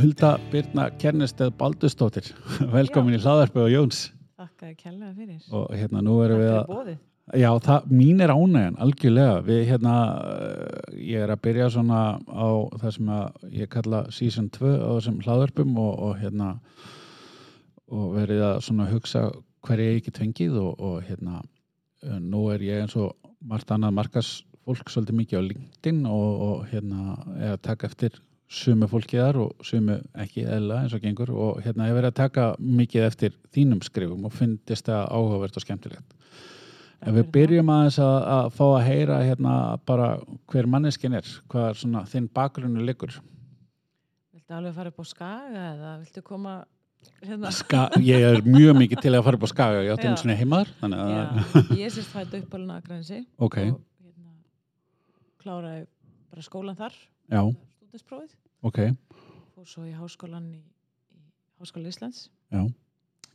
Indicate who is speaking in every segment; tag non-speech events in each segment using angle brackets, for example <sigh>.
Speaker 1: Hulda Birna Kernesteð Baldustóttir <laughs> velkomin í hlaðarpi og Jóns.
Speaker 2: Þakka þér kærlega fyrir.
Speaker 1: og hérna nú erum við
Speaker 2: Takk
Speaker 1: að já, það, mín er ánægjan, algjörlega. Við hérna, uh, ég er að byrja svona á það sem að ég kalla season 2 á þessum hlaðarpum og, og hérna og verið að svona hugsa hver ég ekki tvengið og, og hérna uh, nú er ég eins og margt annað markas fólk svolítið mikið á LinkedIn og, og hérna er að taka eftir sumu fólki þar og sumu ekki eðla eins og gengur. Og hérna ég verið að taka mikið eftir þínum skrifum og finnist það áhugavert og skemmtilegt. En við byrjum aðeins að, að fá að heyra hérna bara hver manneskin er, hvað er svona þinn bakgrunnu liggur.
Speaker 2: Viltu alveg fara upp á skaga eða viltu koma hérna?
Speaker 1: Ska, ég er mjög mikið til að fara upp á skaga, ég átti þannig að,
Speaker 2: Já, <laughs> ég sést fætt uppalina að grænsi
Speaker 1: ok,
Speaker 2: og hérna, kláraði bara skólan þar,
Speaker 1: já,
Speaker 2: stúdinsprófið,
Speaker 1: ok,
Speaker 2: fór svo í háskólan í, í Háskóla Íslands.
Speaker 1: Já,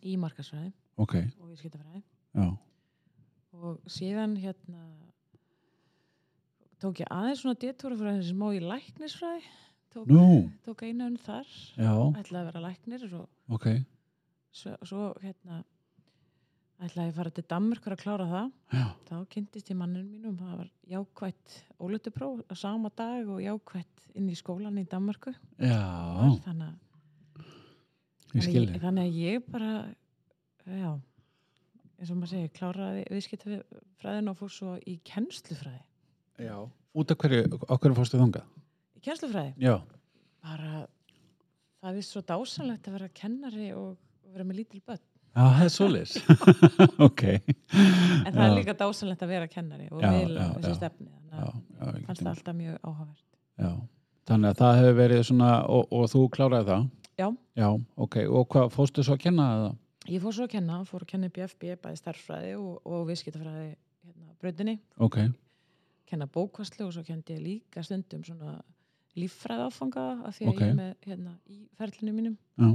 Speaker 2: í markasfræði
Speaker 1: ok,
Speaker 2: og viðskiptafræði. Og síðan hérna tók ég aðeins svona détúrafræði sem má í læknisfræði. Tók,
Speaker 1: nú,
Speaker 2: tók einu önn þar. Ætlaði að vera læknir og
Speaker 1: ok,
Speaker 2: svo, svo hérna ætlaði að fara til Danmörkur að klára það.
Speaker 1: Já,
Speaker 2: þá kynntist ég mannum mínum það var jákvætt ólutupróf á sama dag og jákvætt inn í skólan í Danmörku. Þannig, að-
Speaker 1: ég
Speaker 2: þannig,
Speaker 1: skilði,
Speaker 2: þannig að ég bara já eins og maður segir, kláraði viðskiptafræðin og fór svo í kennslufræði.
Speaker 1: Já, út af hverju, hverju fórstu þangað?
Speaker 2: í kennslufræði,
Speaker 1: Já,
Speaker 2: bara það er svo dásanlegt að vera kennari og vera með lítil börn
Speaker 1: já, það er svoleiðis, <laughs> ok,
Speaker 2: en það er
Speaker 1: Já.
Speaker 2: líka dásanlegt að vera kennari og
Speaker 1: já,
Speaker 2: þessi stefni þannig að það alltaf mjög
Speaker 1: Já, þannig að það hefur verið svona og, og þú kláraði það?
Speaker 2: Já.
Speaker 1: Já, ok, og hvað fórstu svo að kenna það?
Speaker 2: Ég fór svo að kenna, fór að kenna BFB, bæði starffræði og, og viðskiptafræði hérna, brautinni,
Speaker 1: Ok,
Speaker 2: kenna bókvastlu og svo kendi ég líka stundum svona líffræði áfanga af því að ég er með hérna, í ferlinu mínum,
Speaker 1: já,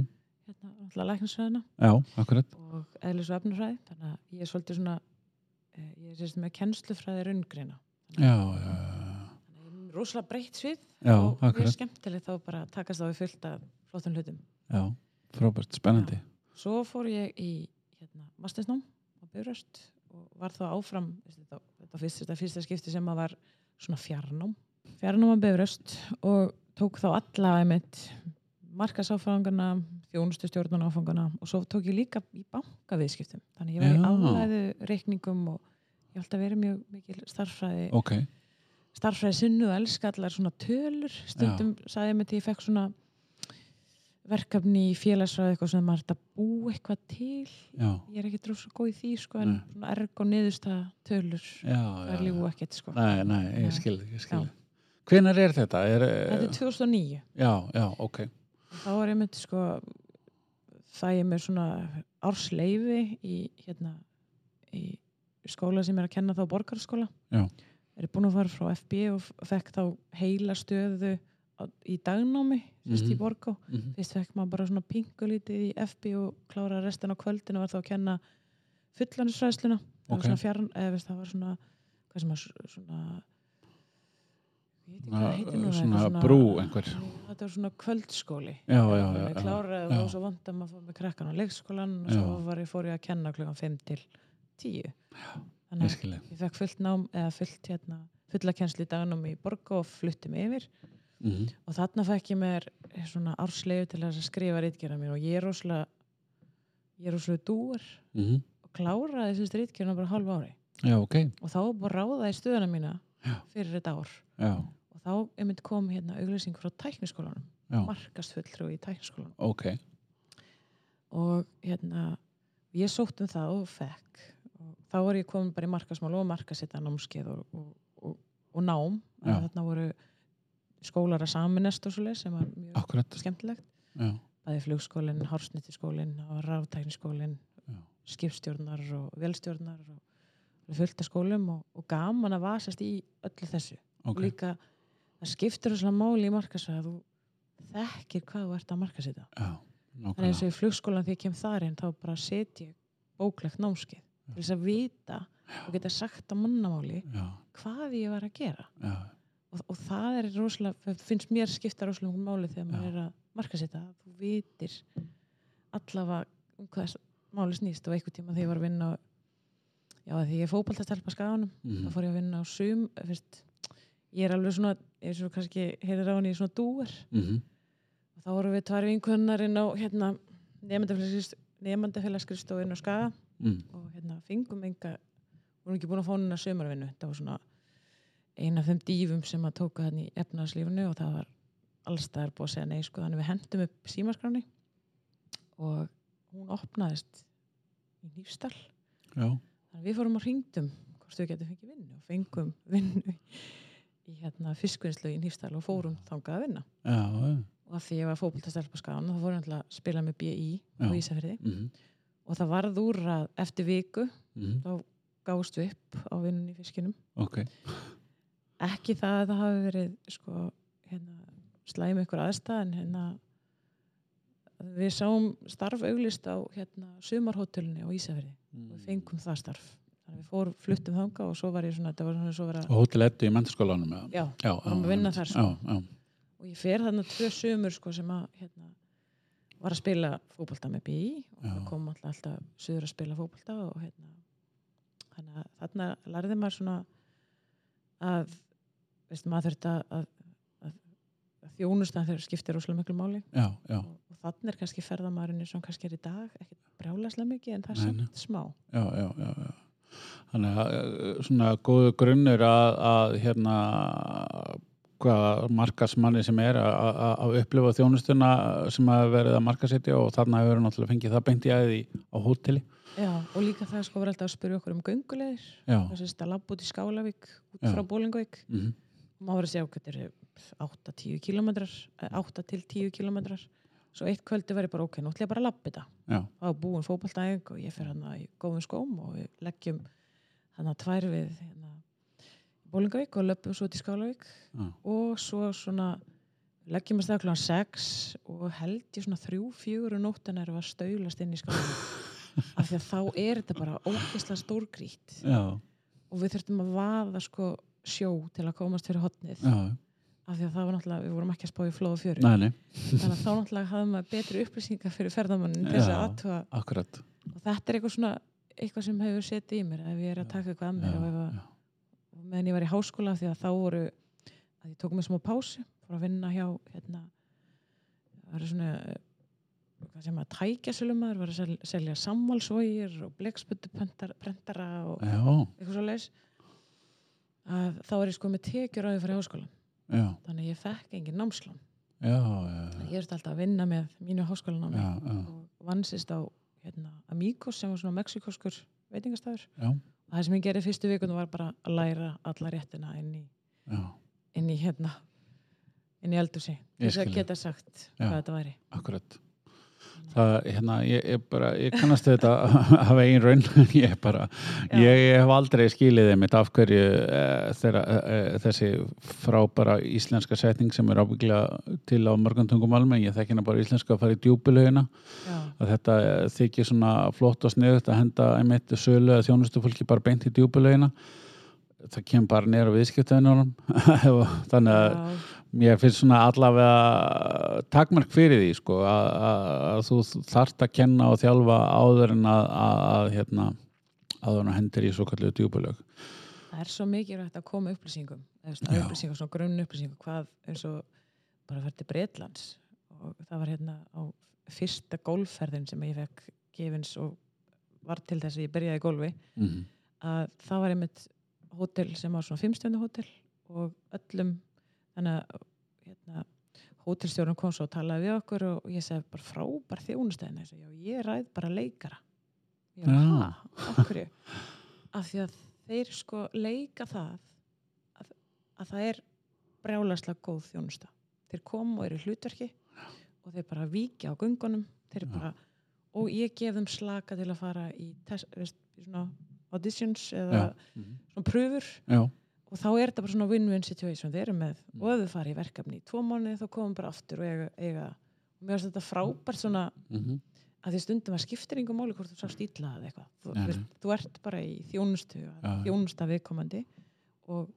Speaker 2: hérna, læknisfræðina.
Speaker 1: Já,
Speaker 2: og eðlis og efnafræði, þannig að ég er svolítið svona, eh, ég er sérst með kennslufræði raungreina.
Speaker 1: Já, já, já,
Speaker 2: Þannig að ég er rosalega breytt svið
Speaker 1: já,
Speaker 2: og mjög
Speaker 1: akkurat.
Speaker 2: skemmtilegt þá bara að takast á við fullt af flottum hlutum.
Speaker 1: Já, frábært, spennandi.
Speaker 2: Svo fór ég í hérna, mastersnám á Bifröst og var þá áfram þetta, þetta, fyrst, þetta fyrsta skipti sem að var svona fjarnám fjarnám á Bifröst og tók þá alla einmitt markasáfangana, þjónustu stjórnun áfangana og svo tók ég líka í bankaviðskiptum. Þannig ég var í
Speaker 1: Já.
Speaker 2: álæðu reikningum og ég hef alltaf verið mjög mikil starffræði
Speaker 1: Ok,
Speaker 2: starffræði sinnu og elska allar svona tölur. Stundum sagði ég mig til ég fekk svona verkefni í félagsræði eitthvað sem maður er að búa eitthvað til.
Speaker 1: Já,
Speaker 2: ég er ekki dróð svo góð í því sko en svona erg og niðurstaða tölur
Speaker 1: já,
Speaker 2: það er
Speaker 1: já.
Speaker 2: lífu ekkert sko.
Speaker 1: Nei, nei, ég
Speaker 2: Nei.
Speaker 1: skil, ég skil Hvenær er þetta? Er,
Speaker 2: þetta er 2009
Speaker 1: Já, já, ok
Speaker 2: þá er ég myndi sko það ég með svona ársleifi í hérna í skóla sem er að kenna þá borgarskóla
Speaker 1: Já.
Speaker 2: er búin að fara frá FB og fekk þá heila stöðu í dagnámi fyrst
Speaker 1: Mhm.
Speaker 2: í borgá
Speaker 1: Mhm.
Speaker 2: fyrst fekk maður bara svona pingulítið í FB og klára restin á kvöldinu og var þá að kenna fullanisræðsluna það
Speaker 1: Ok.
Speaker 2: var svona fjarn, eða það var svona hvað sem að svona ég veit ekki hvað það heitir nú, það er
Speaker 1: Svona brú einhver.
Speaker 2: Þetta var svona kvöldskóli.
Speaker 1: Já, já, já,
Speaker 2: Ég kláraði og svo vant að maður fór með krakkan á leikskólan og svo var ég, fór ég að kenna klukkan 5 til 10
Speaker 1: Ég
Speaker 2: þannig að ég fekk fullt nám eða fullt hérna fulla kennsli í dagnum í borg og flutti mig yfir.
Speaker 1: Mhm.
Speaker 2: og þarna fekk ég mér svona árslegu til að skrifa rítgerða mér og ég er rosalega ég er rosalega dúar
Speaker 1: Mhm.
Speaker 2: og kláraði þessi rítgerðna bara hálf ári.
Speaker 1: Já, ok.
Speaker 2: Og þá bara ráða í stöðuna mína. Fyrir þetta ár.
Speaker 1: Já,
Speaker 2: og þá einmitt kom hérna auglýsing frá tækniskólanum markastfulltrú í tækniskólanum.
Speaker 1: Ok.
Speaker 2: Og hérna ég sótt um það og fekk. Og þá var ég komin bara í markasmál og markasetta námskeið og, og, og, og nám. Þarna voru skólar að saminest og svoleið sem var mjög
Speaker 1: Akkurat,
Speaker 2: skemmtilegt. Bæði flugskólinn, hársnittiskólinn og ráftækniskólinn skipstjórnar og velstjórnar og fullt af skólum og, og gaman að vasast í öllu þessu. Og
Speaker 1: ok.
Speaker 2: Líka það skiptir þesslega máli í markasvæð þú þekkir hvað þú ert að markasetta
Speaker 1: Já,
Speaker 2: Þannig eins og í flugskólan því ég kem þar inn þá bara setja ég bóklegt námskeið til þess að vita og geta sagt á mannamáli
Speaker 1: Já,
Speaker 2: hvað ég var að gera.
Speaker 1: Já,
Speaker 2: og, og það er rosalega, finnst mér skipta rosalega máli þegar maður
Speaker 1: Já.
Speaker 2: er að markasetta þú vitir allavega um hvað máli snýst. Og einhvern tíma þegar ég var að vinna á, já því ég er fótbaltastelpa skaganum
Speaker 1: Mhm.
Speaker 2: þá fór ég að vinna á sum fyrst, ég er alveg svona eins og kannski heyrir á henni í svona dúer
Speaker 1: Mhm.
Speaker 2: og þá vorum við tvær vinkunnarinn á hérna nefndafélagskristofinn á skaga
Speaker 1: Mm.
Speaker 2: og hérna fengum enga vorum ekki búin að að sömarvinnu þetta var svona eina af þeim dýfum sem að tóka hann í efnarslífunu og það var allstaðar búið að segja nei sko þannig við hendum upp símaskráni og hún opnaðist í Nýfstall
Speaker 1: Já.
Speaker 2: Þannig við fórum að hringdum hvort við getum fengið vinnu og fengum vinnu í hérna fiskvinnslu í Nýfstall og fórum þangað að vinna
Speaker 1: Já, já.
Speaker 2: og af því ég var fókbaltastelpa skáðan þá fórum við að spila með BI á
Speaker 1: Já.
Speaker 2: Ísafriði
Speaker 1: Mhm.
Speaker 2: og það varð úr að eftir viku
Speaker 1: Mhm.
Speaker 2: þá gáðust við upp á vinnunni í fiskinum
Speaker 1: Ok.
Speaker 2: ekki það að það hafi verið sko, hérna, slæm ykkur aðstæð en hérna við sáum starf auglist á hérna, sumarhótelunni á Ísafriði og við fengum það starf þannig að við fórum, fluttum þanga og svo var ég svona, var svona svo vera,
Speaker 1: Og hótel ettu í mentaskólanum eða?
Speaker 2: já,
Speaker 1: Já,
Speaker 2: vorum að vinna þar, sko.
Speaker 1: Já, já.
Speaker 2: og ég fer þarna tvö sömur sko, sem að hérna, var að spila fótbolta með BI og
Speaker 1: Já.
Speaker 2: kom alltaf, alltaf söður að spila fótbolta og hérna þannig að þarna lærði maður svona að veist, maður þurft að, að, að, að þjónusta þegar skiptir rosalega miklu máli.
Speaker 1: Já, já.
Speaker 2: og, þannig er kannski ferðamæðurinn sem kannski er í dag ekkert brjálaslega mikið en það er samt smá.
Speaker 1: Já, já, já, já. Þannig að eh, svona góðu grunnur að, að hérna hvað markasmanni sem er að, að, að upplifa þjónustuna sem að verið að markasetja og þarna hefur náttúrulega fengið það beint í æði á hóteli.
Speaker 2: Já, og líka það sko var alltaf að spyrja okkur um göngulegir þess að labba út í Skálavík út frá Bólingavík
Speaker 1: Mm
Speaker 2: og maður var að sjá hvað þetta er 8-10 kilometrar 8 til 10 kilometrar svo eitt kvöldi var ég bara ok, nú ætlum ég bara að labba þetta. Það var búin fótballtæðing og ég fer hann í góðum skóm og við leggjum hann að tvær við hérna, Bólingavík og löpum svo í Skálavík
Speaker 1: Já.
Speaker 2: og svo svona leggjum að staða klokkan 6 og held ég svona 3-4 nóttan við að staulast inn í Skálavík <laughs> af því að þá er þetta bara ógeðslega stórgrít
Speaker 1: Já.
Speaker 2: og við þurftum að vaða sko sjó til að komast fyrir hotnið
Speaker 1: Já.
Speaker 2: af því að það var náttúrulega, við vorum ekki að spá í flóð og fjöru
Speaker 1: Nei, nei.
Speaker 2: þannig að þá náttúrulega hafðum við betri upplýsingar fyrir ferðamannin til þess að
Speaker 1: Já.
Speaker 2: aðtuga
Speaker 1: Akkurat.
Speaker 2: og þetta er eitthvað svona eitthvað sem hefur setið í mér ef ég er að taka eitthvað að mér og, ef að, og meðan ég var í háskóla því að þá voru að ég tók mig smá pásu fór að vinna hjá hérna það var svona hvað sem að tækja sölumæður var að sel- selja samvalsvogir og blegsputuprentara og
Speaker 1: Já.
Speaker 2: eitthvað svo leis að þá er ég sko með tekjur á því fyrir háskólan
Speaker 1: Já.
Speaker 2: þannig að ég fekk engin námslán ég er alltaf að vinna með mínu.
Speaker 1: Já.
Speaker 2: og vannsist á hérna, Amigos sem var svona mexikoskur veitingastafur og það sem ég gerði fyrstu vikundum var bara að læra alla réttina inn í,
Speaker 1: Já.
Speaker 2: inn í hérna inn í eldursi þess að geta sagt
Speaker 1: Já.
Speaker 2: hvað þetta væri
Speaker 1: Akkurat. Það, hérna, ég, ég bara, ég kannast þetta <laughs> af eigin raun, ég bara, ég, ég hef aldrei skilið þeim af hverju e, þeirra, e, þessi frábæra íslenska setning sem er ábygglega til á mörgum tungum almenn, ég þekki hérna bara íslenska að fara í djúpulögina,
Speaker 2: Já,
Speaker 1: að þetta þykir svona flott og sniðut að henda einmitt sölu eða þjónustu fólki bara beint í djúpulögina, það kemur bara nýra viðskiptaðinunum, <laughs> þannig að
Speaker 2: já,
Speaker 1: Mér finnst svona allavega takmark fyrir því sko að, að, að þú þarft að kenna og þjálfa áður en að, að, hérna, áður en hendur í svo kallu djúbulög.
Speaker 2: það er svo mikilvægt að koma upplýsingum eða upplýsingum, svona grunn upplýsingum hvað eins og bara til Breitlands og það var hérna á fyrsta gólferðin sem ég fekk gefins og var til þess að ég byrjaði gólfi
Speaker 1: Mm -hmm.
Speaker 2: að það var einmitt hótel sem var svona fimmstjöndu hótel og öllum þannig að hérna, hótelstjórun kom svo og talaði við okkur og ég segi bara frábær þjónustæðin að ég ræð bara leikara
Speaker 1: Já.
Speaker 2: af hverju <laughs> af því að þeir sko leika það að, að það er brjálaslega góð þjónusta þeir koma og eru hlutverki og þeir bara víkja á gungunum bara, og ég gef þeim slaka til að fara í test, veist, auditions eða.
Speaker 1: Mhm.
Speaker 2: svona pröfur
Speaker 1: Já,
Speaker 2: og þá er þetta bara svona win-win situation þeir eru með
Speaker 1: Mm.
Speaker 2: og ef þau fara í verkefni í tvo mánuði þá komum bara aftur og eiga, eiga og mér finnst þetta frábært svona
Speaker 1: mm
Speaker 2: að því stundum að skiptir yngur máli hvort þú sá stíla eða eitthvað þú,
Speaker 1: Nei,
Speaker 2: veist, þú ert bara í þjónustu
Speaker 1: Já.
Speaker 2: þjónusta viðkomandi og,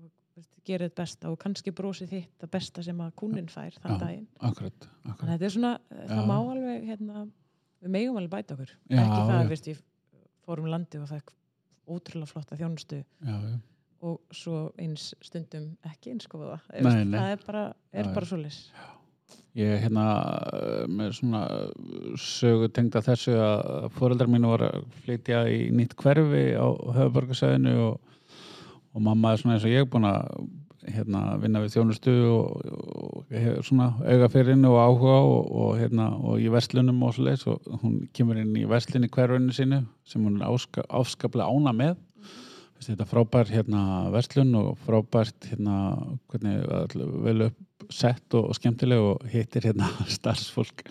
Speaker 2: og veist, gerir þetta besta og kannski brosið þitt það besta sem að kúnin fær þann
Speaker 1: Já.
Speaker 2: daginn
Speaker 1: akkurat, akkurat.
Speaker 2: að þetta er svona, eh, það má alveg hérna, við megum alveg bæta okkur ekki það, veist, ég fórum landi og fekk ótrúlega flotta þjónustu
Speaker 1: Já, já.
Speaker 2: Og svo eins stundum ekki eins góða
Speaker 1: Nei,
Speaker 2: Veist,
Speaker 1: nei.
Speaker 2: það er bara, er bara svoleiðis?
Speaker 1: Ég er hérna uh, með svona sögu tengda þessu að fóreldrar mínu var að flytja í nýtt hverfi á höfuborgarsæðinu og, og mamma er svona eins og ég búin að hérna, vinna við þjónustu og, og hefur svona auga fyrir henni og áhuga og, og, hérna, og í vestlunum og svo leis og hún kemur inn í vestlun í hverfinu sínu sem hún er áska, áskaplega ána með þetta frábær hérna verslun og frábært hérna hvernig vel upp sett og, og skemmtileg og hittir hérna <laughs> starfsfólk?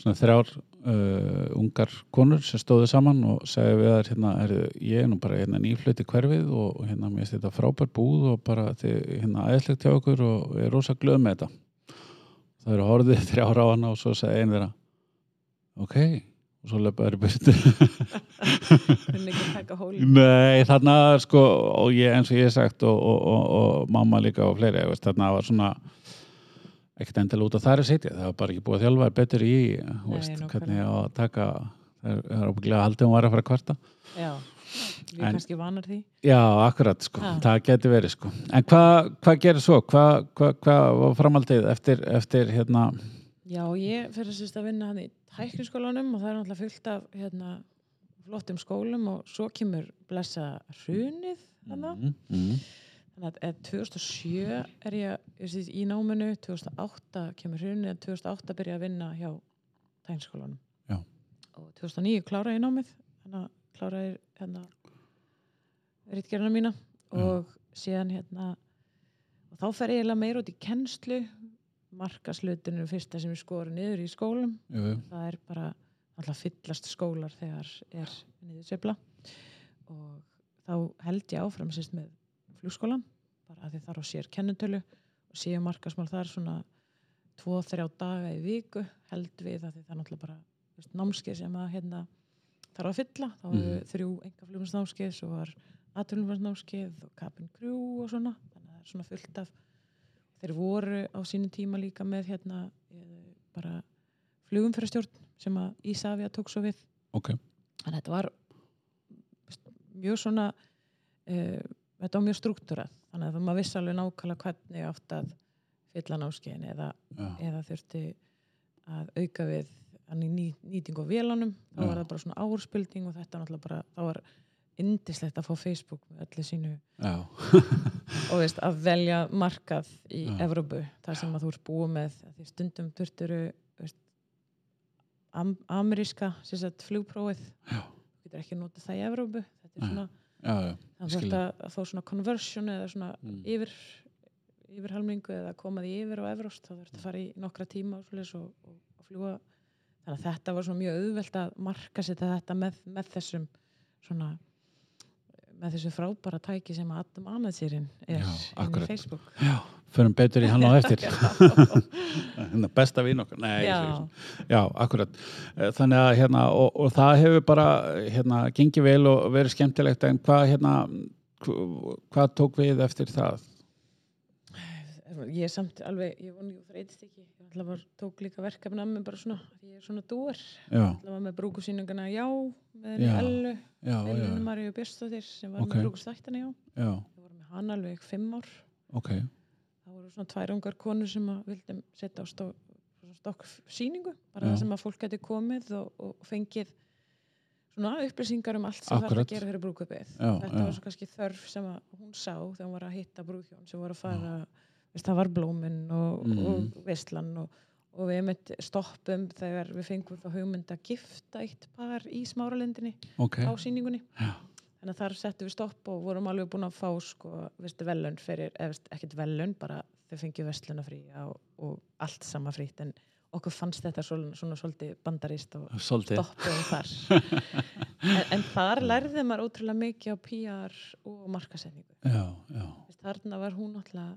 Speaker 1: Svona þrjár uh, ungar konur sem stóðu saman og segja við þær hérna er, ég er nú bara hérna nýfluti hverfið og, og hérna mér finnst þetta frábær búð og bara þið hérna æðislegt hjá okkur og ég er rosa glöð með þetta. Það eru horfið <laughs> þrjár á hana og svo segja einn þeirra ok, og svo löpa þær í burtu. <laughs>
Speaker 2: Kunni ekki að taka hólin
Speaker 1: Nei, þarna sko og ég eins og ég hef sagt og, og, og, og mamma líka og fleiri veist, þarna var svona ekkert endilega út af þar að sitja. Það var bara ekki búið að þjálfa betur í veist,
Speaker 2: nákvæmlega.
Speaker 1: hvernig á að taka það er, óbygglega haldið hún var að fara að kvarta.
Speaker 2: Já, við
Speaker 1: En-
Speaker 2: kannski vanar því.
Speaker 1: Já, akkurat sko,
Speaker 2: Já.
Speaker 1: það geti verið sko. En hvað hva gerir svo? Hvað hva, hva var framaldið eftir, eftir hérna?
Speaker 2: Já, ég fyrir að vinna hann í tækniskólanum og það er náttúrulega fullt af hérna, flottum skólum og svo kemur blessa hrunið þarna
Speaker 1: mm, mm,
Speaker 2: Þannig að eh, 2007 er ég, ég í náminu, 2008 kemur hrunni, en 2008 byrja að vinna hjá tækniskólanum.
Speaker 1: Já.
Speaker 2: Og 2009 klára ég námið, þannig að klára ég hérna rítgerðina mína og síðan hérna, og þá fer ég meira út í kennslu, markaslutinu fyrsta sem ég skora niður í skólum.
Speaker 1: jú,
Speaker 2: Það er bara alltaf fyllast skólar þegar er niðursveifla og þá held ég áfram sérst með flugskólan bara að því þar á sér kennutölu og séu markasmál þar svona 2-3 daga í viku held við að það er náttúrulega bara veist, námskeið sem að hérna þarf að fylla, þá eru
Speaker 1: Mhm.
Speaker 2: þrjú engaflugumsnámskeið, svo var aðtölumsnámskeið og cabin crew og svona þannig að það er svona fullt af þeir voru á sínu tíma líka með hérna eh, bara flugumferðarstjórn sem að Ísafja tók svo við.
Speaker 1: Ok.
Speaker 2: Þannig að þetta var mjög svona uh, þetta var mjög struktúrað. Þannig að það maður vissi alveg nákvæmlega hvernig átt að fylla námskeiðin eða,
Speaker 1: Já,
Speaker 2: eða þurfti að auka við ný, nýting á vélanum. Þá
Speaker 1: Já.
Speaker 2: var það bara svona árspilding og þetta náttúrulega bara, þá var indislegt að fá Facebook með öllu sínu og veist, að velja markað í
Speaker 1: Já.
Speaker 2: Evrópu, þar sem að þú ert búið með því stundum þurfturu am, ameríska flugprófið. Þú getur ekki notað það í Evrópu þetta er svona,
Speaker 1: já, já,
Speaker 2: þannig
Speaker 1: skil
Speaker 2: að fá svona conversion eða svona
Speaker 1: Mm.
Speaker 2: yfir yfirhalmingu eða koma því yfir á Evróst þá þurftu að fara í nokkra tíma og, og, og fljúa þannig að þetta var svona mjög auðvelt að marka sér þetta með, með þessum svona með þessu frábæra tæki sem Adam Anatsýrin er í. Facebook
Speaker 1: já förum betur í hann á <laughs> eftir. Hérna, besta vinn okkar Nei,
Speaker 2: Já.
Speaker 1: já. akkurat Eh, þannig að hérna, og, og það hefur bara hérna, gengið vel og verið skemmtilegt en hvað hérna hv- hvað tók við eftir það
Speaker 2: ég er samt alveg, ég voni ég þreytist ekki ég ætla bara tók líka verkefni að mig bara svona ég er svona dúar
Speaker 1: já,
Speaker 2: það var með brúkusýninguna Já með
Speaker 1: Já.
Speaker 2: Ellu,
Speaker 1: já, já,
Speaker 2: Elinu Maríu Björnstóttir sem var
Speaker 1: Ok.
Speaker 2: með brúkustættina Já
Speaker 1: já,
Speaker 2: ég var með hann alveg fimm ár
Speaker 1: ok
Speaker 2: það voru svona tvær ungar konur sem að vildum setja á stó, stokk síningu bara
Speaker 1: Já.
Speaker 2: það sem að fólk geti komið og, og fengið svona upplýsingar um allt sem
Speaker 1: Akkurat.
Speaker 2: að gera fyrir brúkupið
Speaker 1: Já,
Speaker 2: þetta
Speaker 1: já.
Speaker 2: var svo kannski þörf sem að hún sá þegar hún var að hitta brúkjón sem voru að fara veist, það var blóminn og,
Speaker 1: Mm.
Speaker 2: og veistlan og, og við mitt stoppum þegar við fengum þá hugmynd að gifta eitt par í smáralindinni
Speaker 1: ok,
Speaker 2: á síningunni
Speaker 1: Já.
Speaker 2: þannig að þar settum við stopp og vorum alveg búin að fá sko, veistu, velun fyrir, eða veist, ekkert velun bara þau fengið vestlunafrí og, og allt sama frýtt en okkur fannst þetta svona, svona svolítið bandarist og stoppum þar. <laughs> En, en þar lærði maður ótrúlega mikið á PR og Veist, þarna var hún alltaf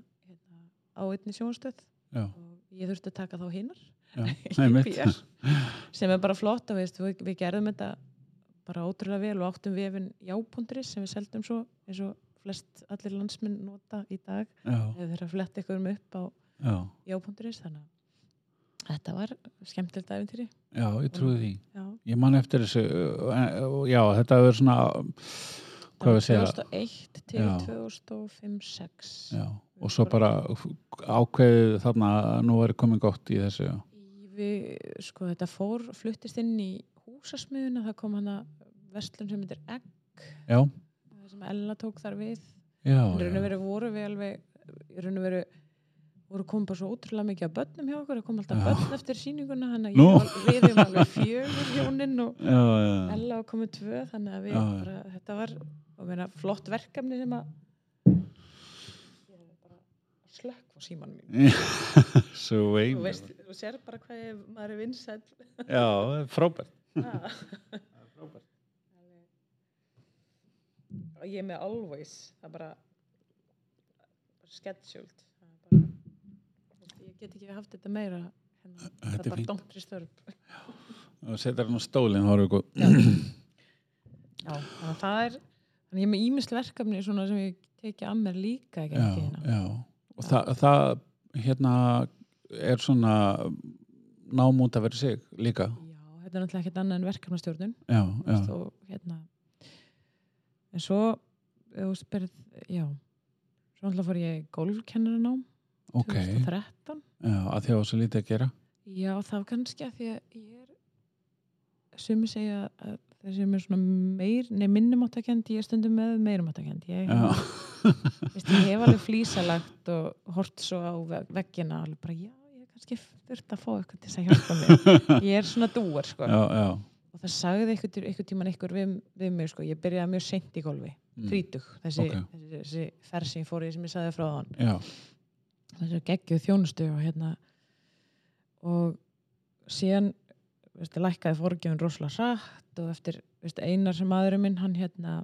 Speaker 2: á einni sjónstöð.
Speaker 1: Já,
Speaker 2: og ég þurfti að taka þá hinnar <laughs> sem er bara flott og veist, við, við gerðum þetta bara ótrúlega vel og áttum vefin já.is sem við seldum svo eins og flest allir landsminn nota í dag. Eða þeirra flett ykkur um upp á
Speaker 1: já,
Speaker 2: já.is þannig að þetta var skemmtilegt æfintýri
Speaker 1: já, ég trúi því.
Speaker 2: Já,
Speaker 1: ég man eftir þessu uh, já, þetta hefur svona hvað við segja?
Speaker 2: 2001 til
Speaker 1: Já.
Speaker 2: 2005-06
Speaker 1: já, og svo bara ákveðið þarna að nú er komið gott í þessu
Speaker 2: við, sko þetta fór fluttist inn í húsasmiðuna það kom hana vestlun sem heitir Egg. Það sem Ella tók þar við.
Speaker 1: Já,
Speaker 2: en raun og veru voru við alveg raun og veru voru komið bara svo ótrúlega mikið af börnum hjá okkur. Það kom alltaf
Speaker 1: Já.
Speaker 2: börn eftir sýninguna þannig að var, við erum alveg fjögur hjónin og
Speaker 1: já,
Speaker 2: Ella komið tvö þannig að við bara, þetta var meina, flott verkefni sem að slökk á símanum mín <laughs>
Speaker 1: svo
Speaker 2: þú
Speaker 1: veim
Speaker 2: veist, þú sér bara hvað ég, maður er vinsæll.
Speaker 1: Já, frábært.
Speaker 2: Ah. og ég er með always það er bara, bara scheduled það er bara, ég get ekki haft þetta meira hérna, það
Speaker 1: Þetta
Speaker 2: er
Speaker 1: er
Speaker 2: bara dómtri störf.
Speaker 1: Og setur hann á stólinn, góð
Speaker 2: já, þannig að það er þannig að ég er með ímisl verkefni svona sem ég teki að mér líka ekki
Speaker 1: já, já, og það, það hérna er svona námút að vera sig líka.
Speaker 2: Já, þetta er náttúrulega ekkert annað en verkefnastjórnun.
Speaker 1: Já, já,
Speaker 2: og hérna en svo þú spyrð, já svo náttúrulega fór ég golfkennaranám
Speaker 1: ok.
Speaker 2: 2013
Speaker 1: já, að því að svo lítið að gera.
Speaker 2: Já, það var kannski að því að ég er sumi segja að þeir sem er svona meir, nei minnumáttakend ég er stundum með meirumáttakendi ég,
Speaker 1: já,
Speaker 2: veist, ég hef alveg flísalagt og hort svo á ve- veggina alveg bara, já, ég kannski þurft að fá eitthvað til þess að hjálpa mér. <laughs> Ég er svona dúar, sko.
Speaker 1: Já, já.
Speaker 2: Og það sagði eitthvað, eitthvað tíman eitthvað við, við mig, sko, ég byrjaði mjög seint í golfi
Speaker 1: Mm.
Speaker 2: þrítug, þessi,
Speaker 1: Ok.
Speaker 2: þessi, þessi sem ég fór í sem ég sagði frá þann
Speaker 1: já,
Speaker 2: þessu geggjuð þjónustu og hérna. Og síðan veist, lækkaði fórgjöfun rosalega rætt og eftir veist, einar sem aðurinn minn hann hérna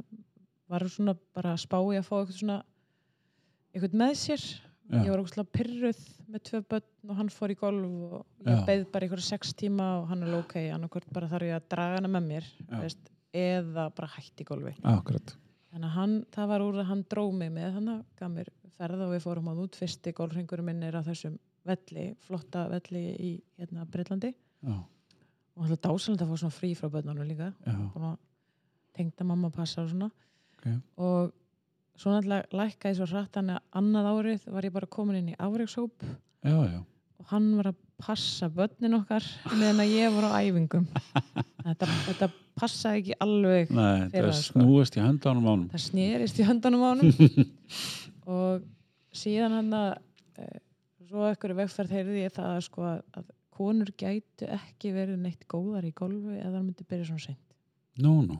Speaker 2: var svona bara að spá í að fá eitthvað svona eitthvað með sér.
Speaker 1: Já,
Speaker 2: ég var ógustlega pyrruð með tvö börn og hann fór í golf og ég
Speaker 1: Já.
Speaker 2: beið bara eitthvað sex tíma og hann er ok, annarkvort bara þarf ég að draga hana með mér veist, eða bara hætti í golfi.
Speaker 1: Akkurat.
Speaker 2: Þannig að hann, það var úr að hann dró mig með hann að gaf mér ferð og við fórum á út. Fyrsti gólfringurum minn er á þessum velli, flotta velli í hérna Breitlandi
Speaker 1: já,
Speaker 2: og hann dásalend að fá svona frí frá börnunum líka. Tengda mamma passa og svona.
Speaker 1: Ok.
Speaker 2: og svo náttúrulega lækkaði svo hratt hann að annað árið var ég bara komin inn í
Speaker 1: já
Speaker 2: og hann var að passa börnin okkar meðan að ég var á æfingum. <laughs> Þetta, þetta passaði ekki alveg
Speaker 1: Nei, það
Speaker 2: það, sko.
Speaker 1: snúist í höndanum ánum
Speaker 2: það snerist í höndanum á honum. <laughs> Og síðan hann að e, svo ekkur vegferð heyrði ég það að sko að konur gætu ekki verið neitt góðar í golfi eða það myndi byrja svona seint.
Speaker 1: Nú, nú,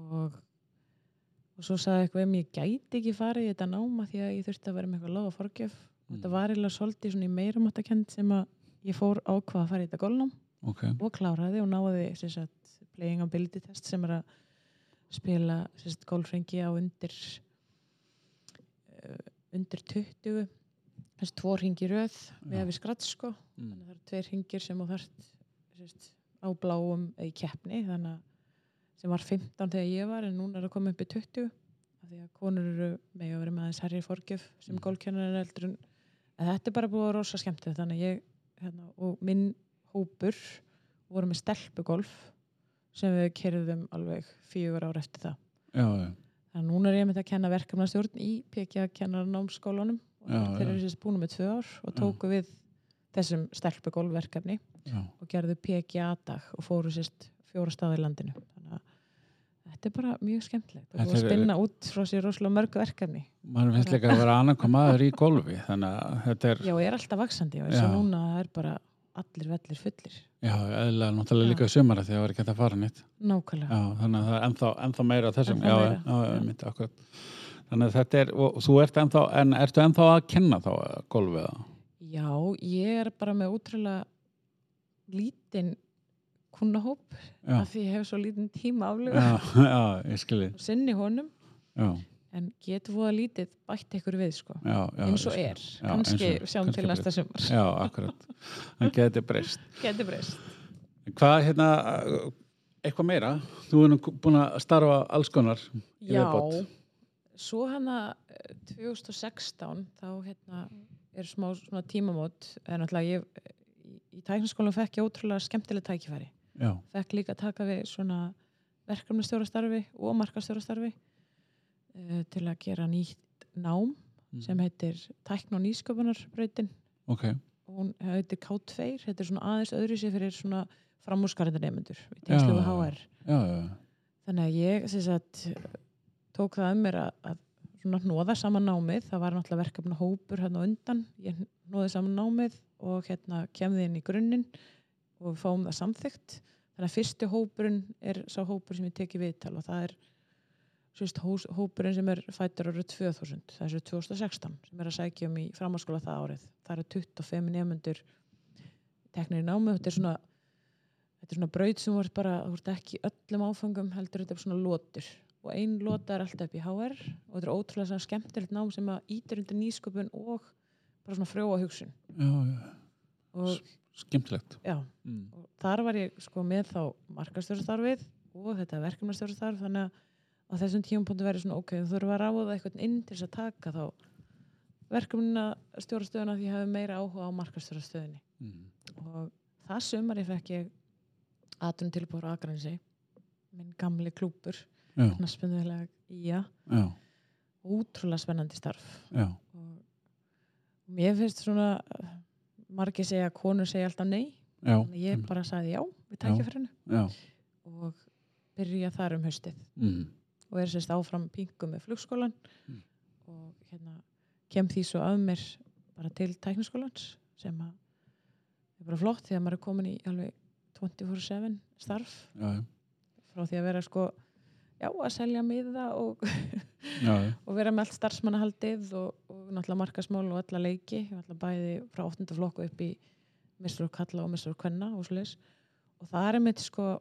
Speaker 2: og, og svo sagði eitthvað um ég gæti ekki farið í þetta náma því að ég þurfti að vera með eitthvað lága forgjöf.
Speaker 1: Mm.
Speaker 2: þetta var eiginlega svolítið svona í meiramáttakend sem að ég fór ákvað að fara í þetta golfnám
Speaker 1: ok.
Speaker 2: og kláraði og náði sagt, playing ability test sem er að spila golfrengi á undir uh, undir 20 þessi tvo ringi röð við hefum skratt sko.
Speaker 1: Mm.
Speaker 2: þannig að það eru tveir ringir sem sem sagt, á bláum í keppni. Þannig að sem var 15 þegar ég var en núna er að koma upp í 20 af því að konur eru með að vera með aðeins herri fórgjöf sem
Speaker 1: Mm.
Speaker 2: gólkennar er eldur en þetta er bara búið að vera rosa skemmtið þannig að ég hérna, og minn hópur voru með stelpugolf sem við kerðum alveg fjögur ár eftir það.
Speaker 1: Já, já,
Speaker 2: þannig að núna er ég með að kenna verkefnastjórn í PGA kennarnámskólanum þeir
Speaker 1: já.
Speaker 2: eru sérst búin með tvö ár og
Speaker 1: Já.
Speaker 2: tóku við þessum stelpugolfverkefni
Speaker 1: já,
Speaker 2: og gerðu PGA dag og fóru sérst fjóra staði í landinu þannig að þetta er bara mjög skemmtilegt
Speaker 1: Þetta
Speaker 2: búið að
Speaker 1: er-
Speaker 2: spinna út frá sér rosalega mörg verkefni
Speaker 1: maður finnst líka að vera annarkom maður í golfi þannig að þetta er,
Speaker 2: já, er alltaf vaksandi og eins og
Speaker 1: Já.
Speaker 2: núna er bara allir vellir fullir
Speaker 1: já, eðlilega náttúrulega
Speaker 2: Já.
Speaker 1: líka í sumara því að það var ekki hægt að fara nýtt
Speaker 2: nákvæmlega,
Speaker 1: Já, þannig að það er ennþá, ennþá meira þessum
Speaker 2: Ennþá
Speaker 1: já,
Speaker 2: meira,
Speaker 1: já, já,
Speaker 2: já.
Speaker 1: Þannig að þetta er, og þú ert ennþá en ertu ennþá að kenna þá golfið eða?
Speaker 2: já, ég er bara með útrúlega lítinn kunnahóp
Speaker 1: já,
Speaker 2: af því ég hef svo lítinn tíma aflega
Speaker 1: já, <laughs> já, ég skilji.
Speaker 2: Og sinni honum.
Speaker 1: Já,
Speaker 2: en getur fóða lítið bætt ykkur við sko.
Speaker 1: Já, já,
Speaker 2: eins og er.
Speaker 1: Já, og-
Speaker 2: sjáum til næsta sumar.
Speaker 1: Já, akkurat, hann geti breyst. <laughs>
Speaker 2: Getur breyst.
Speaker 1: Hvað hérna eitthvað meira, þú er nú búin að starfa alls konar í
Speaker 2: já,
Speaker 1: viðbót.
Speaker 2: Svo hana eh, 2016 þá hérna er smá svona tímamót en náttúrulega ég í, tæknaskólanum fekk ég ótrúlega skemmtileg tækifæri.
Speaker 1: Já,
Speaker 2: fekk líka taka við svona verkefnastjórastarfi og markastjórastarfi uh, til að gera nýtt nám
Speaker 1: Mm.
Speaker 2: sem heitir tækn og nýsköpunarbrautin.
Speaker 1: Ok,
Speaker 2: og hún heitir K2 þetta er svona aðeins öðru sér fyrir svona framúrskarðar nefnendur í tengslu
Speaker 1: já,
Speaker 2: HR
Speaker 1: já, já,
Speaker 2: þannig að ég sem sagt, tók það um mér að, að hnóða saman námið. Það var náttúrulega verkefna hópur hérna undan. Ég hnóði saman námið og hérna kemði inn í grunninn og við fáum það samþygt þannig að fyrsti hópurinn er sá hópur sem ég teki viðtal og það er hós, hópurinn sem er fættur árið 2000, það er 2016 sem er að sækja um í framháskóla það árið. Það eru 25 nefnendur teknir í námið. Þetta er svona þetta er svona braut sem voru bara þú ert ekki öllum áfangum heldur þetta er svona lótur og ein lóta er alltaf upp í HR og þetta er ótrúlega skemmtilegt nám sem að ítir undir nýsköpun og bara svona frjóa hugsun.
Speaker 1: Já, já.
Speaker 2: og,
Speaker 1: skemmtilegt.
Speaker 2: Já,
Speaker 1: mm.
Speaker 2: og þar var ég sko með þá markastjórastarfið og þetta verkefnastjórastarf. Þannig að á þessum tímapunktu verið svona ok, þú þurfum að ráða eitthvað inn til þess að taka þá verkefnina stjórastöðuna því ég hefði meira áhuga á markastjórastöðinni.
Speaker 1: Mm.
Speaker 2: og það sumari fekk ég aðtunum tilbúður á Akransi minn gamli klúpur
Speaker 1: já,
Speaker 2: knaspunniðlega í að útrúlega spennandi starf.
Speaker 1: Já,
Speaker 2: og mér finnst svona margir segja að konur segja alltaf nei.
Speaker 1: Já,
Speaker 2: ég bara sagði já við tækja fyrir hennu og byrja þar um haustið.
Speaker 1: Mm.
Speaker 2: og er sérst áfram pingu með flugskólan
Speaker 1: Mm.
Speaker 2: og hérna kem því svo að mér bara til tækniskólans sem að er bara flott því að maður er komin í alveg 24-7 starf.
Speaker 1: Já, já,
Speaker 2: frá því að vera sko já, að selja miða og, <laughs> og vera með allt starfsmannahaldið og, og náttúrulega markasmál og alla leiki. Náttúrulega bæði frá 8. flokku upp í mistur og kalla og mistur og kvenna og svoleiðis. Og það er mitt sko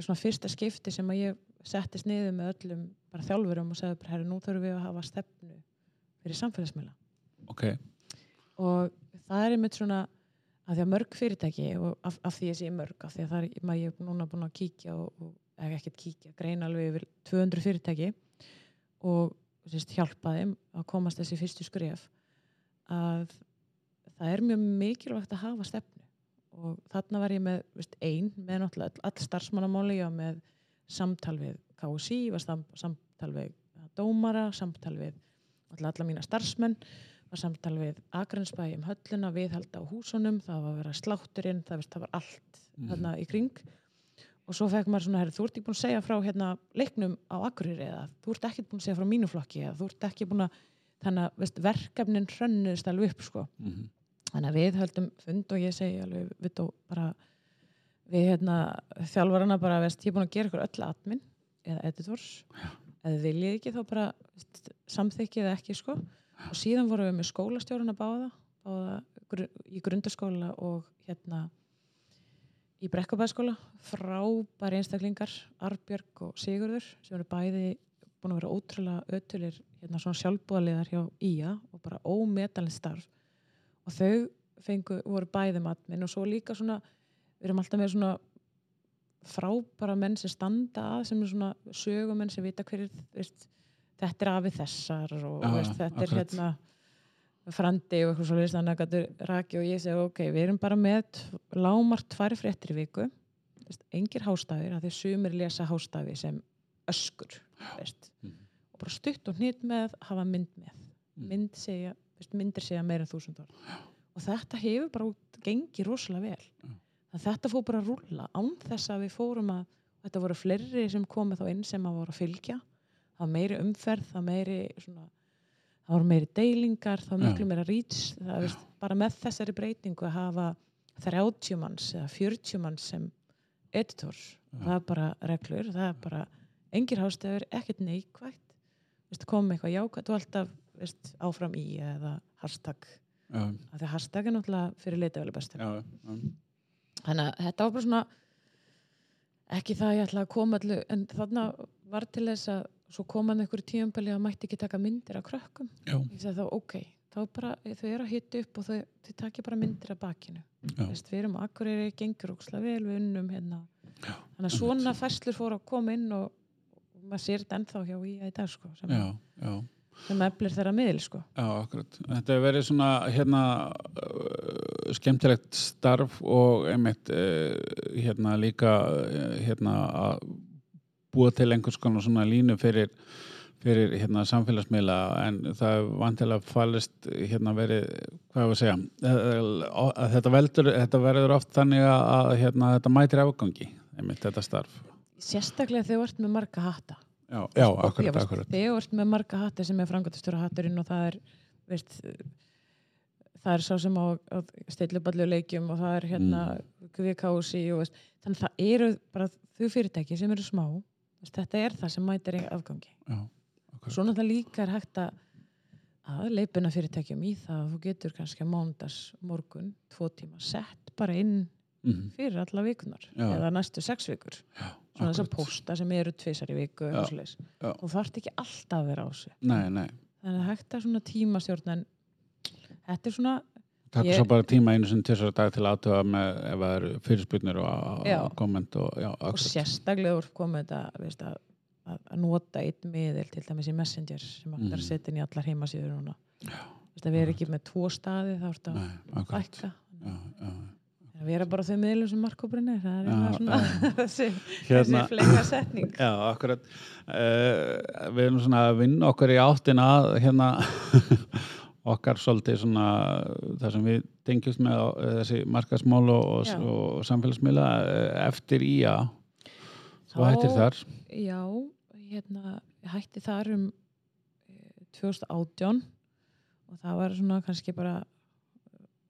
Speaker 2: er svona fyrsta skipti sem að ég settist niður með öllum bara þjálfurum og segði bara, herru, nú þurfum við að hafa stefnu fyrir samfélagsmiðla.
Speaker 1: Ok,
Speaker 2: og það er einmitt svona að því að mörg fyrirtæki og af, af því að sé mörg af því að það er, maður ég er núna búin að kíkja og, og ekki ekkert kíkja, greina alveg yfir 200 fyrirtæki og sérst, hjálpa þeim að komast þessi fyrstu skref að það er mjög mikilvægt að hafa stefnu og þarna var ég með veist, ein með náttúrulega all, starfsmannamáli var með samtal við KSI, var sam, samtal við dómara, samtal við alla mína starfsmenn var samtal við Akransbæ um hölluna, viðhalda á húsunum, það var að vera slátturinn, það, það var allt
Speaker 1: Mhm.
Speaker 2: þarna í kring og svo fekk maður svona, herri, þú ert ekki búin að segja frá hérna leiknum á Akureyri eða? Þú ert ekki búin að segja frá mínu flokki eða? Þú ert ekki búin að, þannig að veist, verkefnin hrönnuðist alveg upp sko.
Speaker 1: Mm.
Speaker 2: þannig að við höldum fund og ég segi alveg við tó bara við hérna þjálfarana bara veist, ég er búin að gera ykkur öll admin eða editors. Eða viljið ekki þá bara samþykkið ekki sko. Og síðan vorum við með skólastjórun að báða, báða í grundaskóla og hérna í Brekkabæðskóla frábæri einstaklingar Arbjörg og Sigurður sem eru bæði búin að vera ótrúlega ötulir hérna svona sjálfbúðaliðar hjá IA og bara ómetalinn starf og þau fengu, voru bæði matminn og svo líka svona við erum alltaf með svona frábæra menn sem standa að sem er svona sögumenn sem vita hverjir þetta er afið þessar og
Speaker 1: Já,
Speaker 2: veist, þetta er
Speaker 1: akkurat.
Speaker 2: hérna frandi og eitthvað svo leist þannig að raki og ég segi ok, við erum bara með lágmark tvær fréttir í viku. Engir hástafir, að því sumir lesa hástafi sem öskur
Speaker 1: Mhm.
Speaker 2: og bara stutt og hnýtt með hafa mynd með.
Speaker 1: Mm.
Speaker 2: mynd segja, veist, myndir segja meira en þúsund orð. Og þetta hefur bara gengið rosalega vel. Að þetta fór bara að rúlla. Án þess að við fórum að þetta voru fleiri sem komið þá inn sem að voru að fylgja. Það meiri umferð, það meiri svona, það voru meiri deilingar var
Speaker 1: Já.
Speaker 2: miklu meira reach. Það, veist, bara með þessari breytingu að hafa 30 manns eða 40 manns sem editor
Speaker 1: Já.
Speaker 2: það er bara reglur, það er bara engir hástöður, ekkert neikvægt veist, komið eitthvað jákvægt og alltaf veist, áfram í eða hashtag. Því hashtag er náttúrulega fyrir leitaveli
Speaker 1: já,
Speaker 2: þannig að þetta var bara svona ekki það að ég ætla að koma allu en þarna var til þess að svo kom hann einhverju tíumbali að mætti ekki taka myndir af krökkum.
Speaker 1: Já,
Speaker 2: ég sagði þá ok, þá bara þau eru að hitta upp og þau, þau takja bara myndir af bakinu.
Speaker 1: Já.
Speaker 2: Veist, við erum akkurýri, gengur ókslega vel við unnum hérna.
Speaker 1: Já,
Speaker 2: þannig að svona færslur fóru að koma inn og, og maður sér þetta ennþá hjá í í dag sko, sem,
Speaker 1: já, já,
Speaker 2: sem eflir þeirra miðl sko.
Speaker 1: já, akkurat. Þetta hefur verið svona hérna uh, skemmtilegt starf og einmitt uh, hérna líka uh, hérna að búa til einhvers konar svona línu fyrir fyrir hérna samfélagsmiðla en það er vantilega fallist hérna verið, hvað var að segja að þetta veldur, þetta verður oft þannig að, hérna þetta mætir afgangi, einmitt þetta starf.
Speaker 2: Sérstaklega þegar þú ert með marga hatta.
Speaker 1: Já, já, akkurat, akkurat.
Speaker 2: þegar þú ert með marga hatta sem er frangatistur hatturinn og það er veist, það er sá sem á, á steilluballu leikjum og það er hérna
Speaker 1: Mm.
Speaker 2: kvikási og veist, þannig að það eru bara þau fyrirtæki sem eru smá þetta er það sem mætir í afgangi.
Speaker 1: Já, akkurat
Speaker 2: svo náttúrulega líka er hægt að að leipina fyrirtækjum í það að þú getur kannski að mándas morgun tvo tíma sett bara inn
Speaker 1: Mhm.
Speaker 2: fyrir alla vikunar
Speaker 1: Já.
Speaker 2: eða næstu sex vikur.
Speaker 1: Já,
Speaker 2: svona þessar
Speaker 1: akkurat.
Speaker 2: pósta sem eru tvisar í viku og þarf ekki alltaf að vera á þessu.
Speaker 1: Nei, nei,
Speaker 2: þannig að hægt að svona tímastjórn en þetta er svona
Speaker 1: takk
Speaker 2: Ég-
Speaker 1: svo bara tíma einu sem tvisar dag til aðtöða með ef það eru fyrirspurnir og,
Speaker 2: Já.
Speaker 1: komment og já,
Speaker 2: og sérstaklega úr komið þetta að, að, að nota einn miðil til dæmis í Messenger sem hægt er að setja inn í allar heimasíður núna. Að við erum ekki með tvo staði þá ertu að
Speaker 1: Nei, akkurat.
Speaker 2: fækka.
Speaker 1: Já, já.
Speaker 2: Að vera bara þau miðlum sem markkópurinn er það er
Speaker 1: Já,
Speaker 2: svona <laughs> þessi,
Speaker 1: Hérna-
Speaker 2: þessi flega setning. <laughs>
Speaker 1: Já, akkurat. Uh, Við erum svona að vinna okkur í áttina að hérna <laughs> okkar svolítið svona það sem við tengjumst með á, eh, þessi markasmál og, og, samfélagsmiðla eh, eftir í að þú hættir þar?
Speaker 2: Já, hérna, hætti þar um eh, 2018 og það var svona kannski bara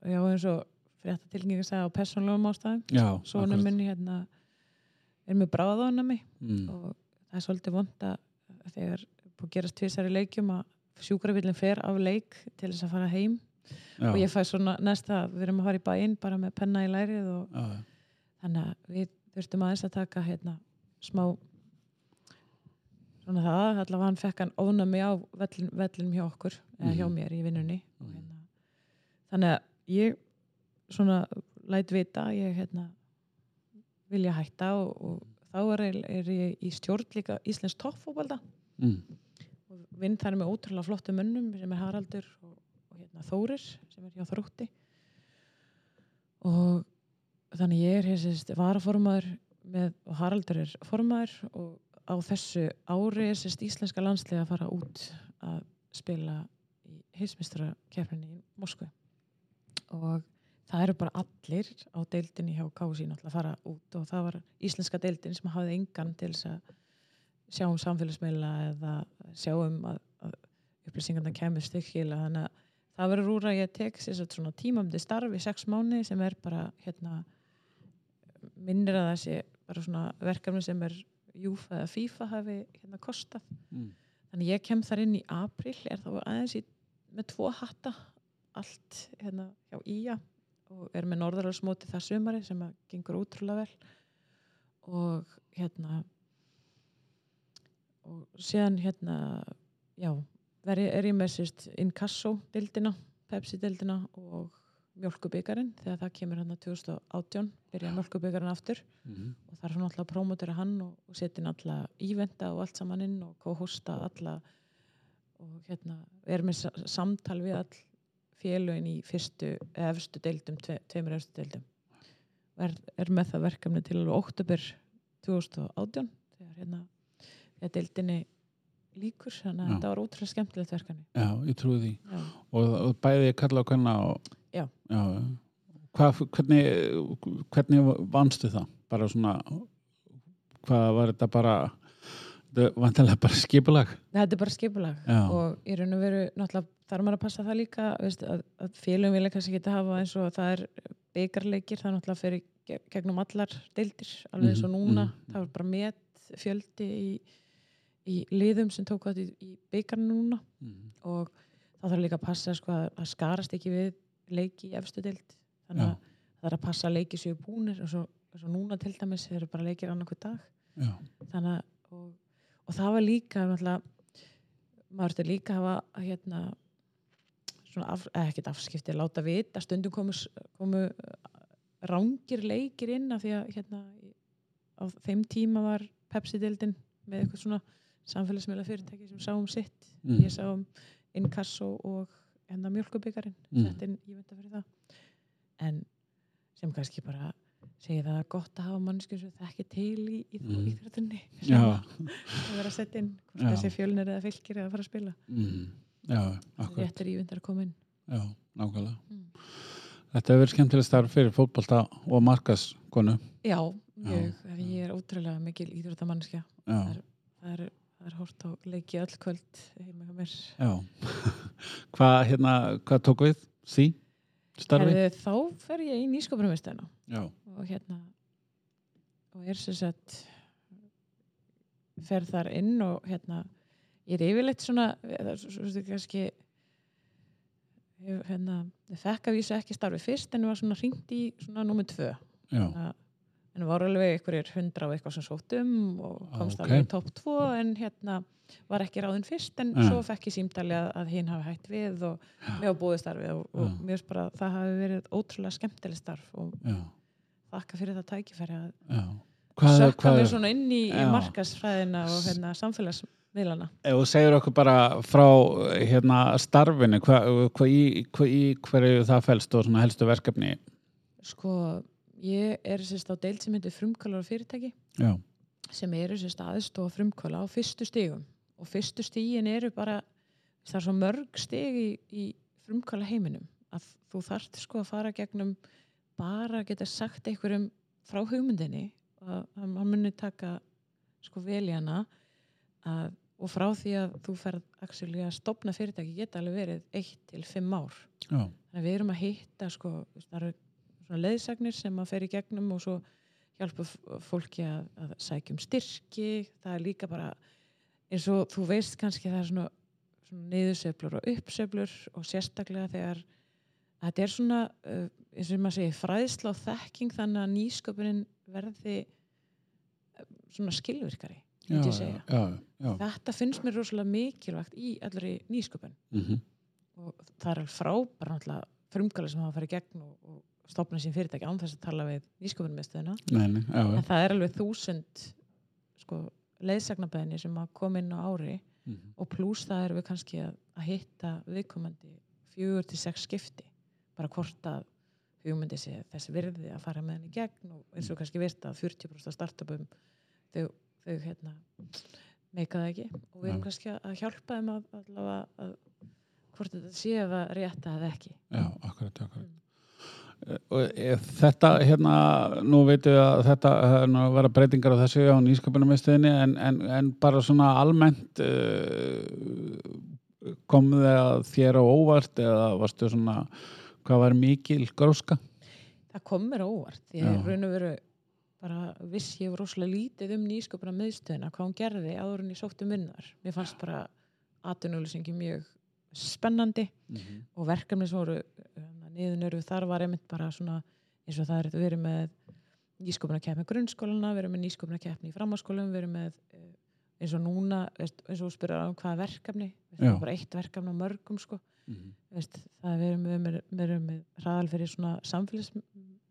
Speaker 2: já eins og fréttatilgjengi að segja á persónlegum ástæðum.
Speaker 1: Akkurat.
Speaker 2: minn hérna er með bráðaðanami
Speaker 1: mm,
Speaker 2: og það er svolítið vond að þegar búið að gerast tvisar í leikjum að sjúkrafillin fer af leik til þess að fara heim
Speaker 1: já,
Speaker 2: og ég fæ svona næsta, við erum að fara í bæinn bara með penna í lærið og
Speaker 1: já,
Speaker 2: þannig að við þurftum aðeins að taka hérna smá svona það, allavega hann fekk hann ónami á vellin, vellinum hjá okkur eða hjá
Speaker 1: Mhm.
Speaker 2: mér í vinnunni. Hérna, þannig að ég svona læt vita ég hérna vilja hætta og, og þá er, er ég í stjórn líka Íslands toppfóbalda
Speaker 1: mm,
Speaker 2: vinn þar með ótrúlega flottum munnum sem er Haraldur og, og hérna, Þórir sem er hjá Þrótti. Og þannig ég er hér varaformaður með, og Haraldur er formaður og á þessu ári er sérst íslenska landslega að fara út að spila í heilsmyndstara keppninni í Moskvu. Og það eru bara allir á deildinni hjá Kási náttúrulega að fara út og það var íslenska deildin sem hafði engan til þess að sjá um samfélagsmeila eða sjá um að, að upplýsingarna kemur stykkila þannig að það verður úr að ég tek svona tímamdi starf í sex mánu sem er bara hérna minnir að svona verkefni sem er Júfa eða FIFA hafi hérna kostað.
Speaker 1: Mm,
Speaker 2: þannig ég kem þar inn í april er þá aðeins í, með tvo hatta allt hérna hjá Ía og er með norðarhalsmóti það sumari sem að gengur útrúlega vel. Og hérna og síðan hérna já, veri, er ég með sérst Inkasso dildina, Pepsi dildina og mjölkubíkarinn þegar það kemur hérna 2018 byrja mjölkubíkarinn aftur.
Speaker 1: Mm,
Speaker 2: og það er svona alltaf að promotera hann og, og setja inn alla ívenda og allt saman inn og co-hosta alla. Og hérna er með sa- samtal við all félögin í fyrstu efstu deildum, tve, tveimur efstu deildum. Og er, er með það verkefni til oktober 2018 þegar hérna þegar deildinni líkur þannig að þetta var ótrúlega skemmtilegt verkefni
Speaker 1: Já, ég trúi því
Speaker 2: Já.
Speaker 1: og, og bæði kalla á hvenna og
Speaker 2: Já.
Speaker 1: já. Hvað, hvernig, hvernig vannstu það? Bara svona hvað var þetta bara vantilega bara skipulag
Speaker 2: Þetta er bara skipulag og í raun og veru náttúrulega þarf maður að passa það líka veist, að, að félum vilja kannski geta hafa eins og það er byggarleikir það er náttúrulega fyrir ge- gegnum allar deildir alveg eins og
Speaker 1: Mhm,
Speaker 2: núna
Speaker 1: mhm.
Speaker 2: það var bara met fjöldi í, í liðum sem tók átt í, í byggarnu núna.
Speaker 1: Mm.
Speaker 2: og þá þarf líka að passa sko, að, skarast ekki við leiki í efstu deild. Þannig
Speaker 1: Já.
Speaker 2: að það er að passa að leiki séu búnir og svo, svo núna til dæmis þeir eru bara leikir annarkvæð dag.
Speaker 1: Já,
Speaker 2: þannig að og, og það var líka maður þurfti líka að hafa hérna af, ekkert afskipti, láta vita. Stundum komu, komu rángir leikir inn af því að hérna á þeim tíma var Pepsi-dildin með eitthvað svona samfélagsmiðla fyrirtæki sem sá um sitt
Speaker 1: Mm.
Speaker 2: ég sá um Inkasso og enda mjölkubikarin
Speaker 1: Mm.
Speaker 2: sett inn ívenda fyrir það en sem kannski bara segir það að gott að hafa mannskjur sem þekki til í, í
Speaker 1: Mm.
Speaker 2: íþrættunni
Speaker 1: Já, <laughs>
Speaker 2: að vera sett inn hvort
Speaker 1: Já.
Speaker 2: þessi fjölnir eða fylgir eða fara að spila
Speaker 1: mm. já, akkurat
Speaker 2: réttir ívendar að koma inn
Speaker 1: Já, nákvæmlega
Speaker 2: Mm.
Speaker 1: Þetta hefur verið skemmtileg starf fyrir fótbolta og markaskonu
Speaker 2: já, mjög, ég er ótrúlega mikil íþróttamannskja
Speaker 1: Já,
Speaker 2: það er, það er, hort á leiki öll kvöld heima hjá mér
Speaker 1: já <laughs> Hvað, hérna, hvað tók við? Sí? Starfi?
Speaker 2: Herðu, þá fer ég í nýskopunumistæðina
Speaker 1: Já,
Speaker 2: og hérna og er sem sagt fer þar inn og hérna ég er yfirleitt svona eða svo- svo- kannski hérna, ég fekk að vísa ekki starfi fyrst en var svona hringt í svona númer tvö
Speaker 1: já,
Speaker 2: Þannig að- en var alveg einhverjir hundra og eitthvað sem sóttum og
Speaker 1: Ah,
Speaker 2: komst
Speaker 1: ok.
Speaker 2: alveg í topp tvo en hérna var ekki ráðin fyrst en
Speaker 1: Ja.
Speaker 2: svo fekk ég símtali að, að hinn hafi hægt við og mér á búið starfi og, og
Speaker 1: Ja.
Speaker 2: mér að það hafi verið ótrúlega skemmtileg starf og þakka fyrir það tækifæri að sökka mér svona inn í, í markasfræðina og hérna, samfélagsmiðlana
Speaker 1: ef þú segir okkur bara frá hérna starfinu, hvað hva í, hva í hverju það fælst og helstu verkefni?
Speaker 2: sko, ég er sérst á deild sem heitir frumkvælar fyrirtæki
Speaker 1: Já,
Speaker 2: sem eru sérst aðstofa frumkvæla á fyrstu stigum. Og fyrstu stigin eru bara það er svo mörg stig í, í frumkvæla heiminum að þú þarft sko að fara gegnum bara að geta sagt einhverjum frá hugmyndinni að að hann muni taka sko vel í hana. Að, og frá því að þú ferð actually, að stopna fyrirtæki geta alveg verið 1 til 5 ár.
Speaker 1: Já,
Speaker 2: þannig að við erum að hitta sko, það eru svona leiðsagnir sem að fer í gegnum og svo hjálpa fólki að, að sækja um styrki. Það er líka bara eins og þú veist kannski það er svona, svona niðurseflur og uppseflur og sérstaklega þegar að þetta er svona uh, eins og maður segir fræðsla og þekking þannig að nýsköpunin verði uh, svona skilvirkari
Speaker 1: já, já, já,
Speaker 2: þetta finnst mér rosalega mikilvægt í allri nýsköpun.
Speaker 1: Mm
Speaker 2: og það er alveg náttúrulega frumkvæli sem hafa farið í gegn og, og stopna sín fyrirtæki án þess að tala við
Speaker 1: já.
Speaker 2: en það er alveg þúsund sko, leiðsagnabæðinni sem að koma inn á ári
Speaker 1: Mhm.
Speaker 2: og pluss það erum við kannski að, að hitta viðkomandi fjögur til sex skipti bara hvort að hugmyndi sé þessi virði að fara með henni gegn og eins og kannski veist að 40% af startupum þau, þau hérna meika það ekki og við erum kannski að hjálpa þeim að, allavega að hvort þetta sé að rétta eða ekki
Speaker 1: Já, akkurat, akkurat.
Speaker 2: Mm.
Speaker 1: Og ef þetta, hérna, nú veitum við að þetta að vera breytingar á þessu á nýsköpunarmiðstöðinni en, en, en bara svona almennt uh, kom það þér á óvart eða varstu svona, hvað var mikil gróska?
Speaker 2: það kom mér á óvart því
Speaker 1: Já.
Speaker 2: raun og veru bara vissi ég rosalega lítið um nýsköpuna miðstöðina, hvað hún gerði áður en ég sótti um vinnar. Mér fannst bara atvinnuleysingi mjög spennandi og verkefni sem voru niðurnöru þar var einmitt bara svona eins og það er við erum með nýsköpuna keppni grunnskólana, við erum með nýsköpuna keppni í framháskólum, við erum með eh, eins og núna, eins og þú spyrir á hvaða verkefni, það er bara eitt verkefni á mörgum sko
Speaker 1: Mhm.
Speaker 2: veist, það við erum með, við erum með hraðal fyrir svona samfélags,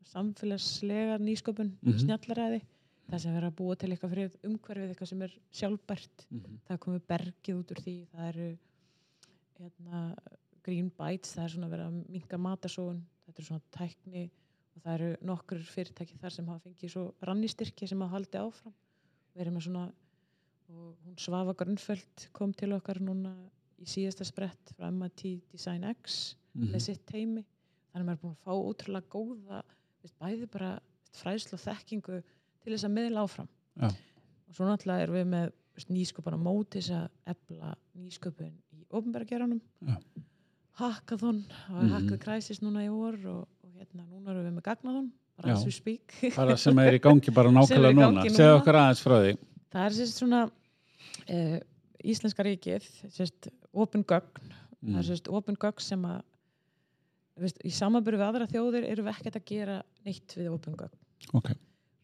Speaker 2: samfélagslega nýsköpun
Speaker 1: Mhm.
Speaker 2: snjallaræði, það sem verður að búa til eitthvað fyrir umhverfið, eitthvað sem er sjálfbært
Speaker 1: Mhm.
Speaker 2: það er komið bergið út úr því það eru hérna, green bites, það er svona verið að minka matasóun, þetta er svona tækni og það eru nokkur fyrirtæki þar sem hafa fengið svo rannistyrki sem hafa haldið áfram við erum með svona og hún Svafa Grunföld kom til okkar núna í síðasta sprett frá MIT Design X
Speaker 1: Mhm.
Speaker 2: með sitt teimi þannig að maður er búin að fá ótrúlega góða veist, bæði bara fræðslu og þekkingu til þess að miðla áfram
Speaker 1: Já.
Speaker 2: og svo náttúrulega erum við með veist, nýsköpun á móti þess að efla nýsköpun í ofnbærageranum
Speaker 1: Já.
Speaker 2: Hackathon og
Speaker 1: Mhm.
Speaker 2: hackað kræsis núna í vor og, og hérna núna erum við með gagnathon bara we speak <laughs>
Speaker 1: Bara sem er í gangi bara nákvæmlega núna.
Speaker 2: núna.
Speaker 1: okkur aðeins frá því.
Speaker 2: það er sérst svona uh, Íslenska ríkið sérst opin gögn það er
Speaker 1: Mm.
Speaker 2: sérst opin gögn sem að veist, í samanbyrju við aðra þjóðir eru við ekkert að gera neitt við opin gögn
Speaker 1: Ok.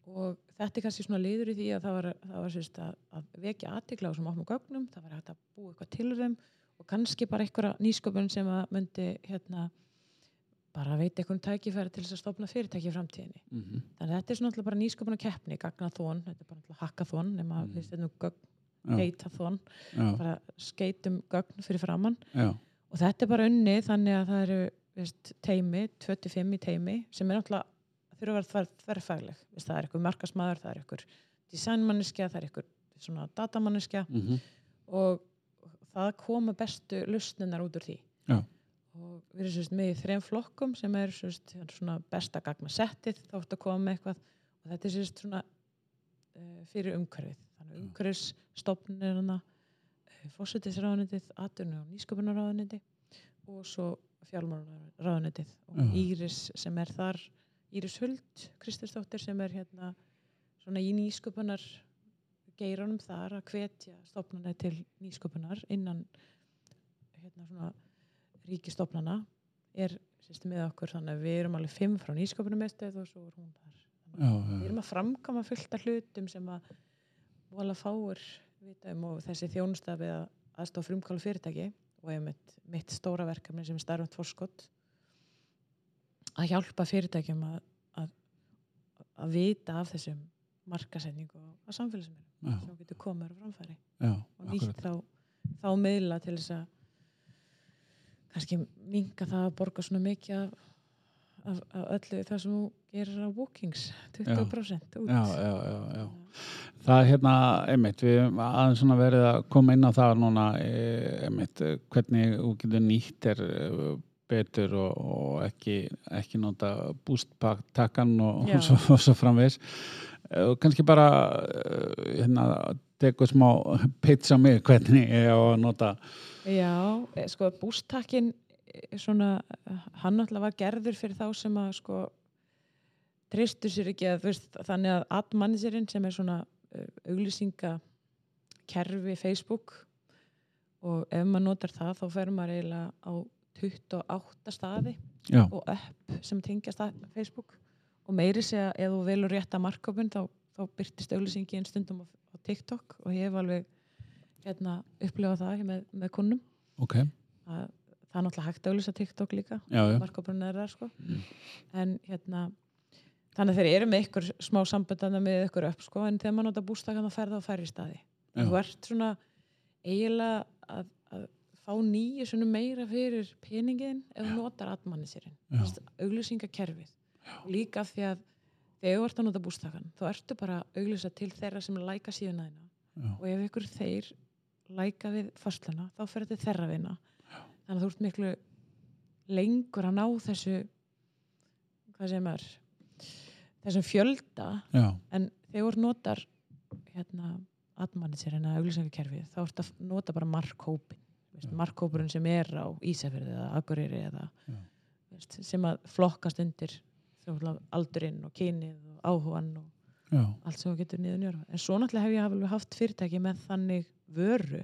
Speaker 2: og þetta er kannski svona liður í því að það var, það var sérst að, að vekja aðtikla á þessum opnum gögnum, það var hægt að búa eitthvað til þeim og kannski bara einhverja nýsköpun sem að myndi hérna bara veita einhvern tækifæri til þess að stopna fyrirtæki í framtíðinni.
Speaker 1: Mhm.
Speaker 2: Þannig að þetta er svona bara nýsköpun og keppni, gagnathón, þetta er bara alltaf hackathon nema
Speaker 1: Mhm.
Speaker 2: við stendum gögn geitathon,
Speaker 1: já,
Speaker 2: bara skeitum gögn fyrir framann
Speaker 1: já,
Speaker 2: og þetta er bara unni þannig að það eru veist, teimi, 25 í teimi sem er náttúrulega þurfa að vera þver, þverfagleg. Veist, það er ykkur markasmaður, það er ykkur designmanneskja, það er ykkur svona datamanneskja.
Speaker 1: Mhm,
Speaker 2: og það koma bestu lustninar út úr því.
Speaker 1: Já.
Speaker 2: og við erum sérst með í þrejum flokkum sem er sérst, svona besta gagna settið þá ertu að koma með eitthvað. Og þetta er sérst svona uh, fyrir umhverfið. Umhverfisstofnirna uh, fósutisráðunitið, atvinnu og nýsköpunarráðuniti og svo fjármálaráðunitið og
Speaker 1: Já.
Speaker 2: Íris sem er þar Íris Huld, Kristinsdóttir sem er hérna svona í nýsköpunar geiranum þar að hvetja stofnana til nýsköpunar innan hérna svona ríkistofnana er sérstu með okkur þannig að við erum alveg fimm frá nýsköpunarmiðstöð og svo er hún þar.
Speaker 1: Já,
Speaker 2: að við
Speaker 1: já,
Speaker 2: erum að framkama fullt af hlutum sem að vola fáir vita um og þessi þjónusta við að aðstofa frumkála fyrirtæki og ég mitt, mitt stóra verkefni sem er starfant fórskott að hjálpa fyrirtækjum að, að, að vita af þessum markasetningu á samfélagsmiðlum sem getur komið á framfæri
Speaker 1: já,
Speaker 2: og nýtt þá, þá miðla til þess að kannski minka það að borga svona mikið af, af, af öllu það sem þú gerir á bookings 20% út.
Speaker 1: Já, já, já, já. Það er hérna, einmitt, við aðeins verið að koma inn á það núna, eh, einmitt, eh, hvernig þú getur nýtt er betur og, og ekki, ekki nota bústtakkan og, og, svo, og svo framvegs. Eh, Og kannski bara, eh, hérna, teku smá pizza mig hvernig ég á að nota.
Speaker 2: Já, eh, sko bústakkin er svona, hann alltaf var gerður fyrir þá sem að sko tristu sér ekki að veist, þannig að admanagerinn sem er svona uh, auglýsinga kerfi Facebook og ef maður notar það þá fer maður eiginlega á 28 staði
Speaker 1: Já,
Speaker 2: og upp sem tengjast að Facebook. Og meiri segja ef þú velur rétta markkopun þá, þá byrtist auglýsingin stundum á, á TikTok og ég hef alveg hérna, upplifað það með, með kunnum
Speaker 1: ok,
Speaker 2: að það er náttúrulega hægt að auglýsa TikTok líka markkopun er það sko.
Speaker 1: Mm.
Speaker 2: en hérna þannig að þeir eru með ykkur smá samböndana með ykkur upp sko en þegar maður nota bústakan þá fer það á færri staði. Þú ert svona eiginlega að, að fá nýju svona meira fyrir peningin ef þú notar admannisirinn
Speaker 1: Já.
Speaker 2: auglýsingakerfið. Líka því að þegar þú ert að nota bústakan þá ertu bara að auglýsa til þeirra sem læka síðuna þína.
Speaker 1: Já,
Speaker 2: og ef ykkur þeir læka við försluna þá fer þetta þeirra vina þannig að þú ert miklu lengur að ná þessu hvað sem er þessum fjölda
Speaker 1: já,
Speaker 2: en þegar þú notar hérna admanagerinn að auglýsingakerfið þá ert að nota bara markhópin veist,
Speaker 1: Já.
Speaker 2: markhópurinn sem er á Ísafjörði eða Akureyri eða veist, sem að flokkast undir aldurinn og kynið og áhugan og
Speaker 1: já,
Speaker 2: allt sem þú getur niður njörfa. En svo náttúrulega hef ég alveg haft fyrirtæki með þannig vöru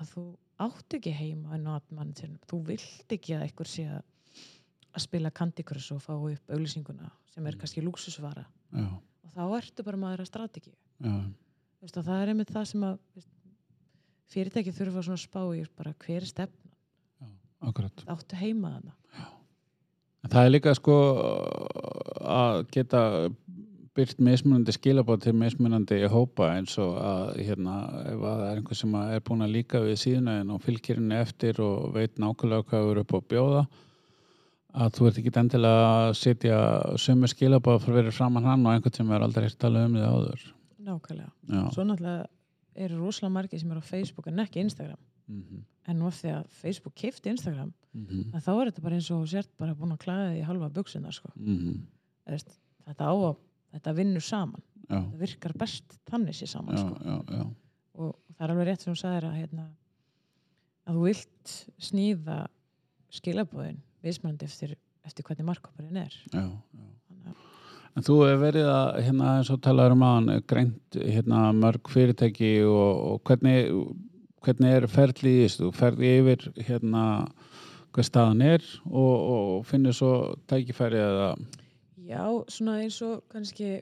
Speaker 2: að þú átt ekki heima en á atmann þú vilt ekki að einhver sé að spila Crush og fá upp auglýsinguna sem er
Speaker 1: Mm.
Speaker 2: kannski lúksusvara
Speaker 1: já,
Speaker 2: og þá ertu bara maður að að það er einmitt það sem að veist, fyrirtæki þurfa svona að spá í bara hver er
Speaker 1: akkurat.
Speaker 2: áttu heima þarna
Speaker 1: Það er líka sko að geta byrt mismunandi skilabóð til mismunandi hópa eins og að hérna ef að það er einhver sem er búin að líka við síðan og fylgir henni eftir og veit nákvæmlega hvað þú eru upp á að bjóða að þú ert ekki endilega að setja sömu skilabóð fyrir framann hann og einhvern sem er aldrei hirt talað um því áður.
Speaker 2: nákvæmlega,
Speaker 1: Já.
Speaker 2: svo náttúrulega eru rosalega margir sem eru á Facebook en ekki Instagram
Speaker 1: Mm -hmm.
Speaker 2: en nú af því að Facebook kifti Instagram
Speaker 1: Mm -hmm.
Speaker 2: þá er þetta bara eins og sért bara búin að klæða því halva buksuna sko.
Speaker 1: Mm
Speaker 2: Veist, þetta á að, þetta vinnur saman
Speaker 1: Já,
Speaker 2: þetta virkar best þannig sér saman
Speaker 1: já,
Speaker 2: sko.
Speaker 1: já, já,
Speaker 2: og það er alveg rétt sem þú sagðir að hérna, að þú vilt sníða skilabóðin viðsmjöndi eftir, eftir hvernig markkopurinn er
Speaker 1: já, já. En þú hefur verið að, hérna, eins og talaður um aðan, greint hérna, mörg fyrirtæki og, og hvernig, hvernig er ferli í þessu? Þú ferði yfir hérna hvað staðan er og, og finnir svo tækifæri eða,
Speaker 2: já, svona eins og kannski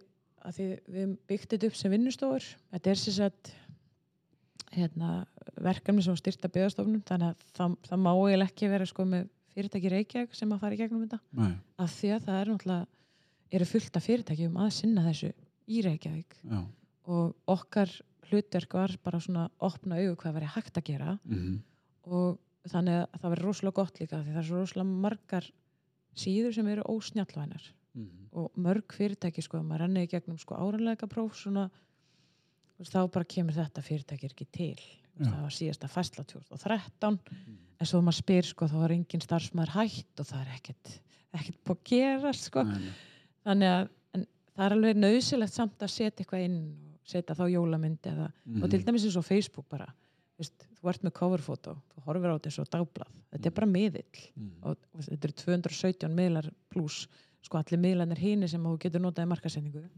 Speaker 2: að því við byggt þetta upp sem vinnustofur. Þetta er sér sett hérna, verkefni sem styrta byggðastofnum þannig að það, það má eiginlega ekki vera sko, með fyrirtæki Reykjavík sem að fara í gegnum þetta.
Speaker 1: Nei,
Speaker 2: af því að það er náttúrulega eru fullt af fyrirtækjum að sinna þessu í Reykjavík
Speaker 1: já,
Speaker 2: og okkar hlutverk var bara svona opna augu hvað væri hægt að gera
Speaker 1: Mhm.
Speaker 2: og þannig að það verður rosalega gott líka því það er rosalega margar síður sem eru ósnjallvænar
Speaker 1: Mhm.
Speaker 2: og mörg fyrirtæki sko, maður renni í gegnum sko áranlega próf svona þá bara kemur þetta fyrirtæki ekki til
Speaker 1: Já.
Speaker 2: það var síðasta fæsla 2013 en svo maður spyr sko þá er engin starfsmæður hætt og það er ekkert ekkert búið að gera sko
Speaker 1: nei.
Speaker 2: Þannig að það er alveg nöðsilegt samt að setja eitthvað inn og setja þá jólamynd eða, og til
Speaker 1: Mhm.
Speaker 2: dæmis eins og Facebook bara veist, þú ert með coverfótó, þú horfir á eins og dagblað, þetta er bara miðill
Speaker 1: Mhm.
Speaker 2: og og þetta eru 217 miðlar pluss sko allir miðlarnir híni sem þú getur notað í markasendingu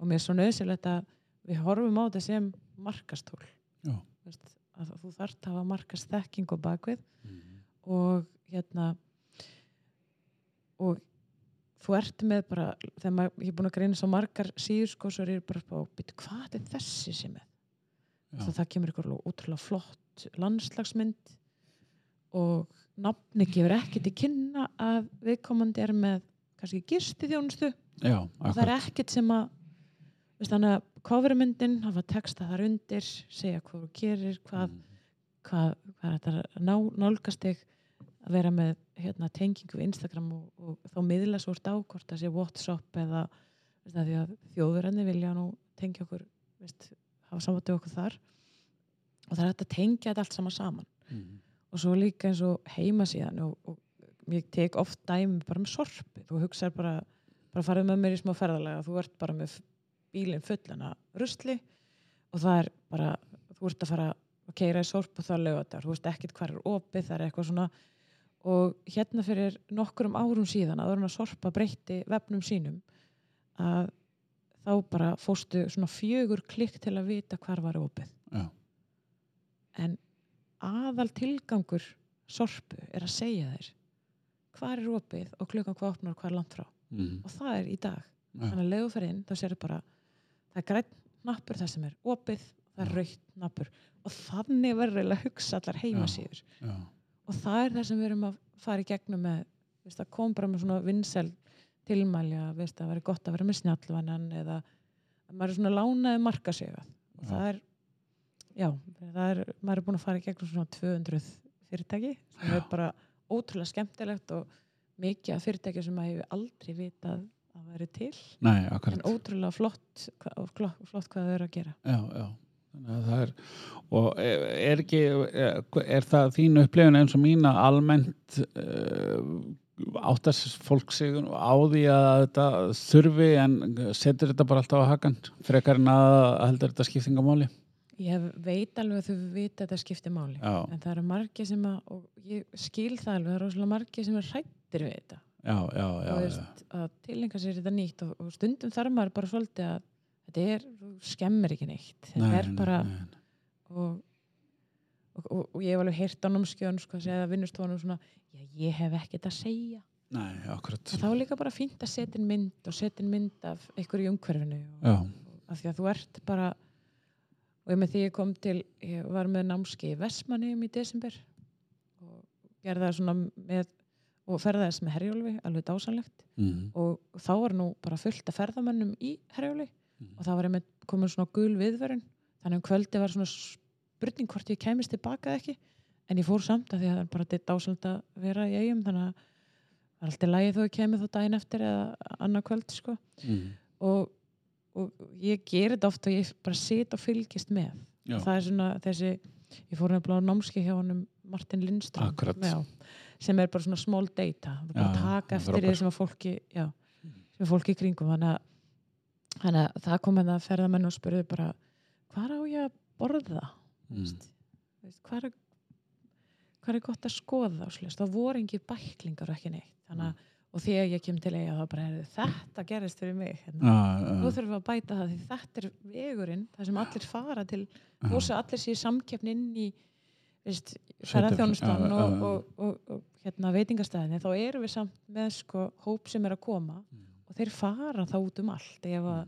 Speaker 2: og mér er svo nöðsilegt að við horfum á þetta sem markastól
Speaker 1: Já.
Speaker 2: veist, að þú þarft að hafa markastekking og bakvið
Speaker 1: Mhm.
Speaker 2: og hérna og þú ert með bara þegar maður, ég er búin að greina svo margar síður sko, svo er ég bara á byrju, hvað er þessi sem er
Speaker 1: Já.
Speaker 2: svo það kemur ykkur alveg ótrúlega flott landslagsmynd og nafni gefur ekki til kynna að viðkomandi er með kannski gisti þjónustu
Speaker 1: Já,
Speaker 2: og það er ekkert sem að veist, þannig að covermyndin hafa texta þar undir segja hvað þú gerir hvað,
Speaker 1: Mhm.
Speaker 2: hvað, hvað er þetta að ná, nálgast þig að vera með hérna, tengingu við Instagram og, og þá miðla svo úr dákvort að sé Whatsapp eða því að þjóðurenni vilja nú tengja okkur veist, hafa samvættu okkur þar. Og það er hægt að tengja þetta allt saman saman.
Speaker 1: Mhm.
Speaker 2: og svo líka eins og heima síðan og, og ég tek oft dæmi bara með sorpi þú hugsaður bara, bara farið með mér í smá ferðalega þú ert bara með bílinn fullana rusli og það er bara, þú ert að fara að keira í sorp og það lögða þetta þú veist ekkert hvað er opið, það er eitthvað svona og hérna fyrir nokkurum árum síðan að að sorpa breytti vefnum sínum að þá bara fóstu svona fjögur klikk til að vita hvar var opið
Speaker 1: Já.
Speaker 2: en aðal tilgangur sorpu er að segja þér hvar er opið og klukkan hvað opnar er langt frá
Speaker 1: Mhm.
Speaker 2: og það er í dag
Speaker 1: Já.
Speaker 2: þannig að leiðu fyrir inn þá sér bara það er grætt nappur það sem er opið það er
Speaker 1: Já.
Speaker 2: raukt nappur og þannig verður eiginlega að hugsa allar heimasíður
Speaker 1: Já.
Speaker 2: Og það er það sem við erum að fara í gegnum með veist, að koma bara með svona vinsel tilmælja, veist, að vera gott að vera með snjallvanan eða að maður er svona lánaði markasjöga og
Speaker 1: Já.
Speaker 2: það er já, það er, maður er búin að fara í gegnum svona 200 fyrirtæki sem
Speaker 1: Já.
Speaker 2: er bara ótrúlega skemmtilegt og mikið af fyrirtæki sem maður hefur aldrei vitað að væri til
Speaker 1: Nei,
Speaker 2: en ótrúlega flott, flott hvað þau eru að gera
Speaker 1: Já, já. Að er, og er ekki, er, er það þín upplifun eins og mína almennt uh, áttast fólk sig á því að þetta þurfi en setur þetta bara alltaf á hakan frekar en að heldur þetta skiptingamáli?
Speaker 2: ég veit alveg að þau vita að þetta skiptir máli
Speaker 1: Já,
Speaker 2: en það eru margir sem að og ég skil það alveg, það eru rosalega margir sem er hrættir við þetta
Speaker 1: já, já, já.
Speaker 2: veist, að tilenga sér þetta nýtt og, og stundum þarf maður bara svolítið að þetta er, skemmir ekki neitt. Þetta
Speaker 1: Nei,
Speaker 2: er bara
Speaker 1: nei, nei.
Speaker 2: og, og, og, og ég hef alveg heyrt á námskjöðun sko að segja að vinnustofunum svona já, ég hef ekkert að segja. Þá er líka bara fínt að setja mynd og setja mynd af einhverju í umhverfinu af því að þú ert bara og ég með því ég kom til ég var með námski í Vestmanniðum í desember og gerði það svona með og ferðaðist með Herjólfi, alveg dásanlegt
Speaker 1: mm.
Speaker 2: og þá var nú bara fullt af ferðamönnum í Herjóli
Speaker 1: Mhm.
Speaker 2: og það var einmitt komin svona gul viðvörun þannig um kvöldi var svona spurning hvort ég kæmist tilbaka eða ekki. En ég fór samt að því að það bara þetta ásöld að vera í eigum þannig að það er alltaf lægi þó ég kemi þá daginn eftir eða annað kvöld sko.
Speaker 1: Mm.
Speaker 2: og, og ég ger þetta oft og ég bara sit og fylgist með.
Speaker 1: Já.
Speaker 2: það er svona þessi ég fór nefnilega á námski hjá honum Martin Lindström. Já, sem er bara svona small data. Að
Speaker 1: Já,
Speaker 2: taka eftir því sem að fólki já, sem að fólki í kringum. Þannig að, þannig að það kom að ferðamenn og spurði bara hvað á ég að borða
Speaker 1: Mm.
Speaker 2: Hvað er hvað er gott að skoða og það voru engin bæklingar og ekki neitt þannig að, og þegar ég kem til eiga þá bara heyrðu, þetta gerist fyrir mig hérna.
Speaker 1: Já,
Speaker 2: nú
Speaker 1: já,
Speaker 2: þurfum við að bæta það því þetta er vegurinn það sem allir fara til þó sem allir sé samkeppni inn í ferðarþjónustan
Speaker 1: já, já,
Speaker 2: og,
Speaker 1: já.
Speaker 2: og, og, og hérna, veitingastæðinni þá erum við samt með sko, hóp sem er að koma
Speaker 1: Mm.
Speaker 2: Þeir fara þá út um allt ef að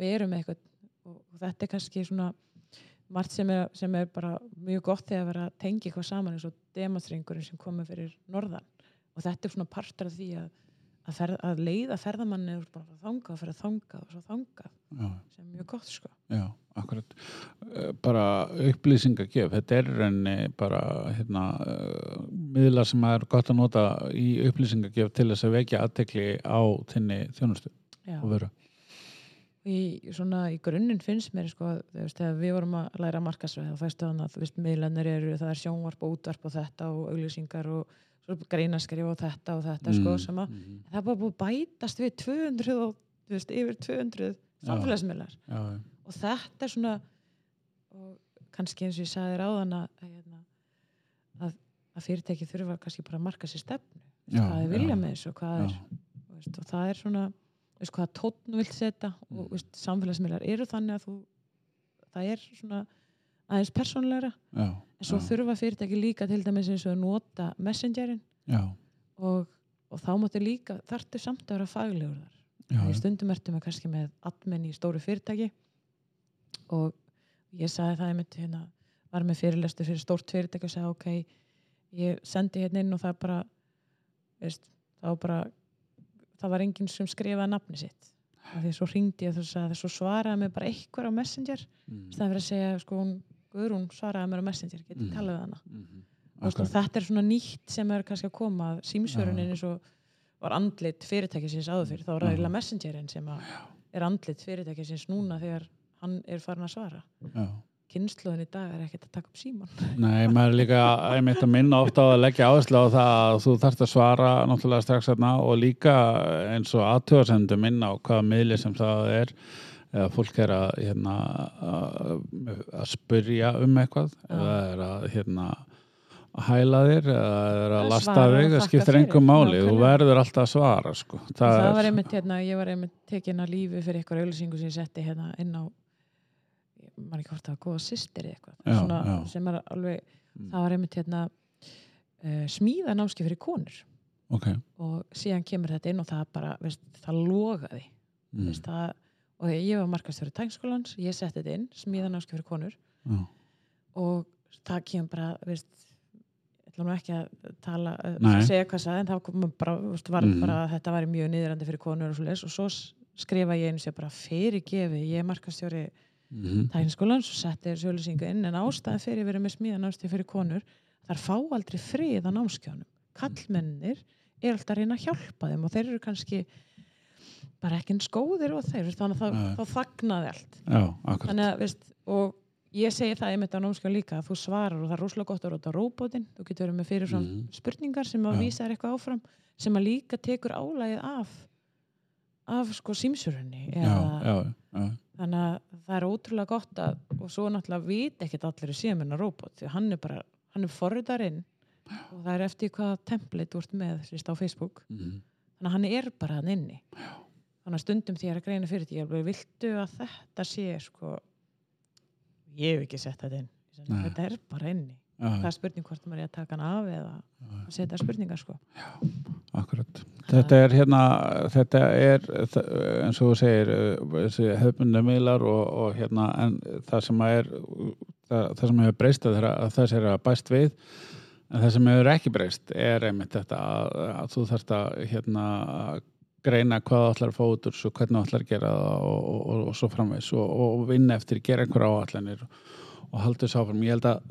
Speaker 2: við erum eitthvað og, og þetta er kannski svona margt sem er, sem er bara mjög gott þegar vera að tengja eitthvað saman eins og demonstringurinn sem komið fyrir norðan. Og þetta er svona partur af því að, að, ferð, að leiða ferðamanni úr bara þangað og fyrir þangað og svo þangað
Speaker 1: já,
Speaker 2: sem er mjög gott sko.
Speaker 1: Já, akkurat. Eh, bara upplýsingagjöf þetta er reyni bara hérna, uh, miðla sem er gott að nota í upplýsingagjöf til þess að vekja aðtekli á þinni þjónustu
Speaker 2: Já.
Speaker 1: og veru
Speaker 2: í, svona, í grunninn finnst mér sko, veist, þegar við vorum að læra markasveið þá fæstu þannig að veist, miðlanir eru það er sjónvarp og útvarp og þetta og auglýsingar og greinaskrif og þetta og þetta sko, sem að
Speaker 1: mm,
Speaker 2: það er bara búið bætast við 200 og veist, yfir 200 samfélagsmiðlar. Og þetta er svona og kannski eins og ég sagði ráðan að, hérna, að, að fyrirtæki þurfa kannski bara að marka sér stefnu hvað er vilja
Speaker 1: já,
Speaker 2: með þessu og er og það er svona veist, hvaða tótn vilt setja og
Speaker 1: Mm.
Speaker 2: veist, samfélagsmiðlar eru þannig að þú það er svona aðeins persónlegra
Speaker 1: já,
Speaker 2: en svo
Speaker 1: já,
Speaker 2: þurfa fyrirtæki líka til dæmis eins og að nota messengerin og, og þá máttu líka þarftu samt að vera faglegur þar. Því stundum ertu með kannski með admin í stóru fyrirtæki. Og ég sagði það einmitt hérna, var með fyrirlestu fyrir stórt fyrirtæki og sagði ok, ég sendi hérna inn og það bara veist, var bara það var enginn sem skrifaði nafni sitt. Af því svo ringdi ég þess að svo svaraði mér bara eitthvað á messenger.
Speaker 1: Mm,
Speaker 2: það fyrir að segja sko hún Guðrún svaraði mér á messenger, getur
Speaker 1: Mm.
Speaker 2: mm. talað við hana?
Speaker 1: Mhm,
Speaker 2: og
Speaker 1: akkurat,
Speaker 2: þetta er svona nýtt sem er kannski að koma
Speaker 1: Já.
Speaker 2: símsvörunin eins og var andlit fyrirtækisins áður fyrir, þá er
Speaker 1: Já.
Speaker 2: það eiginlega messengerin sem að er andlit fyrirtækisins núna þegar hann er farin að svara.
Speaker 1: Já
Speaker 2: kynnslóðin í dag er ekkert að taka upp síman
Speaker 1: Nei, maður er líka einmitt að minna ofta á að leggja áherslu á það að þú þarft að svara náttúrulega strax þarna og líka eins og aðtöðasendu minna á hvaða miðli sem það er. Eða fólk er að, hérna, að, spyrja um eitthvað
Speaker 2: Já.
Speaker 1: eða er að hérna, að hæla þér eða er að lasta
Speaker 2: svara
Speaker 1: þig, það skiptir engum máli. Þú verður alltaf að svara sko.
Speaker 2: það,
Speaker 1: er,
Speaker 2: var einmitt hérna, ég var einmitt tekin að lífi fyrir eitthvað auðlýsingu sem ég setti hérna inn á maður ekki hvort það var góða systir eða eitthvað
Speaker 1: Já,
Speaker 2: Svona,
Speaker 1: já.
Speaker 2: sem er alveg,
Speaker 1: Mm.
Speaker 2: það var einmitt hérna uh, smíða námski fyrir konur
Speaker 1: ok
Speaker 2: og síðan kemur þetta inn og það bara, veist, það logaði
Speaker 1: mm.
Speaker 2: veist, það, og ég var markastjóri tækskólans, ég setti þetta inn smíðanáski fyrir konur
Speaker 1: Já.
Speaker 2: og það kemur bara veist, ég ætla nú ekki að tala að segja hvað það en það kom bara, var
Speaker 1: Mhm.
Speaker 2: bara þetta væri mjög niðrandi fyrir konur og, svoleiðis, og svo skrifa ég einu sér bara fyrirgefi, ég er markastjóri
Speaker 1: Mhm.
Speaker 2: tækskólans og setti þessu auðlýsingu inn en ástæðan fyrir verið með smíðanáski fyrir konur þar fá aldrei frið á námskjónum kallmennir er alltaf að reyna að hjálpa þeim og þeir eru kannski bara ekki eins góðir og þeir þannig að þá,
Speaker 1: Nei.
Speaker 2: þá þagnaði allt
Speaker 1: Já,
Speaker 2: þannig að veist, og ég segi það einmitt á námskjón líka að þú svarar og það er rosalega gott að róta róbótin þú getur verið með fyrirfram
Speaker 1: Mhm.
Speaker 2: spurningar sem að
Speaker 1: Já.
Speaker 2: vísa þér eitthvað áfram sem að líka tekur álægið af af sko
Speaker 1: já, já,
Speaker 2: þannig að það er ótrúlega gott að og svo náttúrulega vit ekkert allir í síðan róbót því að hann er bara, hann er forritarinn og það er eftir hvað template þú ert með sérst á Facebook.
Speaker 1: Mhm.
Speaker 2: þannig að hann er bara hann inni. Já. þannig að stundum því að greina fyrir því alveg, viltu að þetta sé sko? Ég hef ekki sett þetta inn Ég þetta er bara inni það er spurning hvort maður er að taka hann af eða að setja spurningar sko
Speaker 1: Akkurat. Þetta er hérna, þetta er eins og þú segir uh, þessi hefbundu miðlar og, og hérna en það sem að er það, það sem hefur breyst að, að það er að bæst við en það sem hefur ekki breyst er einmitt þetta að, að þú þarft að hérna greina hvað þú ætlar að fá út úr svo hvernig að gera það og, og, og, og svo framvegs og, og vinna eftir, gera einhver áallanir og, og halda þessu áfram. Ég held að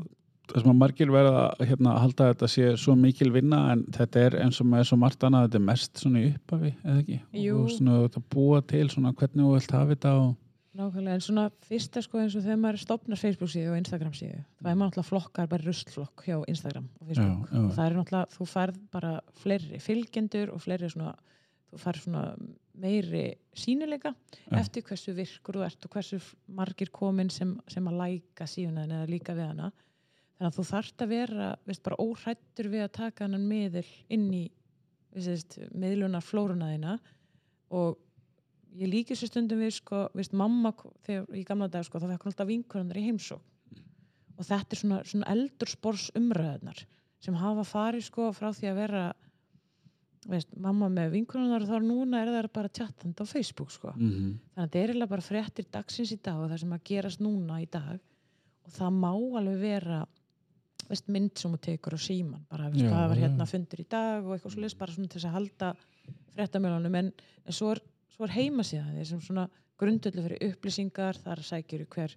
Speaker 1: það sem að margir verða að hérna, halda að þetta sé svo mikil vinna en þetta er eins og með svo margt annað þetta er mest svona í upphafi, eða ekki?
Speaker 2: Jú.
Speaker 1: Og svona þetta búa til svona hvernig þú vilt hafa þetta og
Speaker 2: Nákvæmlega, en svona fyrsta sko eins og þegar maður stopnar Facebook síðu og Instagram síðu þá er maður náttúrulega flokkar bara ruslflokk hjá Instagram og Facebook
Speaker 1: Já, já.
Speaker 2: og það er náttúrulega, þú færð bara fleiri fylgjendur og fleiri svona þú færð svona meiri sínileika
Speaker 1: Já.
Speaker 2: eftir hversu virkur þú ert og hversu margir komin sem, sem að læka síðuna eða líka við hana þannig að þú þarft að vera veist, bara óhrættur við að taka hann miðil inn í veist, miðlunar flóruna þína. Og ég líki svo stundum við sko, veist, mamma þegar í gamla dag sko, þá fekk hún alltaf vinkurinnar í heimsók og þetta er svona, svona eldurspors umræðunar sem hafa farið sko frá því að vera veist, mamma með vinkurinnar og þá núna er það bara tjattand á Facebook sko.
Speaker 1: Mm -hmm.
Speaker 2: þannig að þetta er eiginlega bara fréttir dagsins í dag og það sem að gerast núna í dag. Og það má alveg vera veist, mynd sem þú tekur á síman bara veist,
Speaker 1: Já,
Speaker 2: hvað var hérna fundur í dag og eitthvað svo bara svona til þess að halda fréttamjölunum en, en svo er, svo er heimasíðan þeir sem svona grundöldu fyrir upplýsingar þar sækjur hver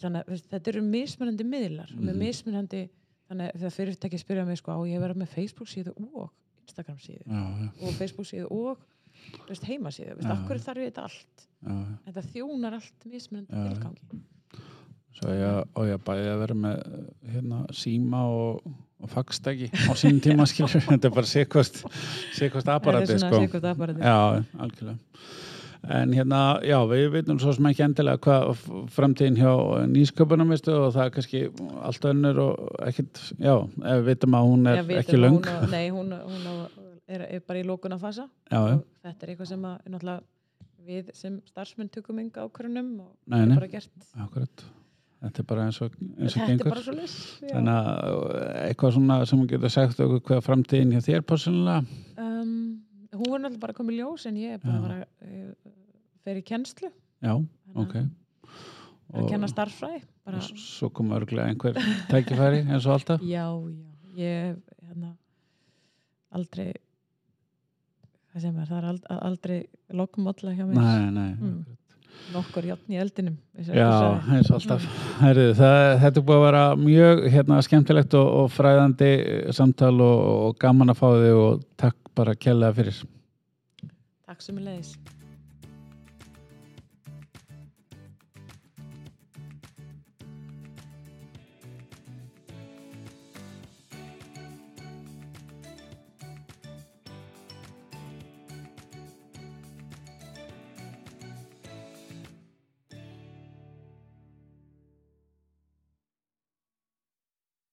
Speaker 2: þannig að þetta eru mismunandi miðlar. Mm -hmm. með
Speaker 1: Mhm.
Speaker 2: mismunandi þannig að þegar fyrirtæki spyrja mig sko á ég að vera með Facebook síðu og Instagram síðu.
Speaker 1: Já, já,
Speaker 2: og Facebook síðu og veist, heimasíðu, veist, hverju þarf ég þetta allt? Þetta þjónar allt mismunandi tilgangi
Speaker 1: Svo ég, og ég bæði að vera með hérna, síma og, og faxtæki á sínum tíma <laughs> skilur þetta er bara sikvast sikvast aparati
Speaker 2: þetta er
Speaker 1: sko.
Speaker 2: svona sekund aparati
Speaker 1: Já, algjörlega. En hérna, já, við veitum svo sem ekki endilega hvað framtíðin hjá nýsköpunum veistu, og það er kannski allt önnur og ekkit, já, við veitum að hún er
Speaker 2: Já,
Speaker 1: ekki
Speaker 2: að
Speaker 1: löng.
Speaker 2: hún á- <laughs> Nei, hún, hún á, er, er bara í lókuna fasa
Speaker 1: Já, já,
Speaker 2: þetta er eitthvað sem að náttúrulega við sem starfsmenn tökum enga ákvörunum og
Speaker 1: Nei, nei.
Speaker 2: bara gert.
Speaker 1: Akkurat Þetta er bara eins og, eins og
Speaker 2: er
Speaker 1: gengur.
Speaker 2: bara svo
Speaker 1: Þannig að uh, eitthvað svona sem þú getur sagt okkur hvað framtíðin hjá þér personlega
Speaker 2: um, Hún var náttúrulega bara komið ljós en ég er bara fer í kennslu.
Speaker 1: Já, ok.
Speaker 2: Að- er kenna starffræði bara,
Speaker 1: og s- svo kom örglega einhver tækifæri eins og alltaf?
Speaker 2: Já, já, ég hérna, aldrei hvað sem er, það er ald, aldrei lokkmólla hjá mér.
Speaker 1: Nei, nei,
Speaker 2: Mm. Nokkur játn í eldinum
Speaker 1: Já, eins og alltaf. Herri, það, Þetta er búið að vera mjög hérna, skemmtilegt og, og fræðandi eh, samtal og, og gaman að fá þig og takk bara kærlega fyrir.
Speaker 2: Takk sem er leiðis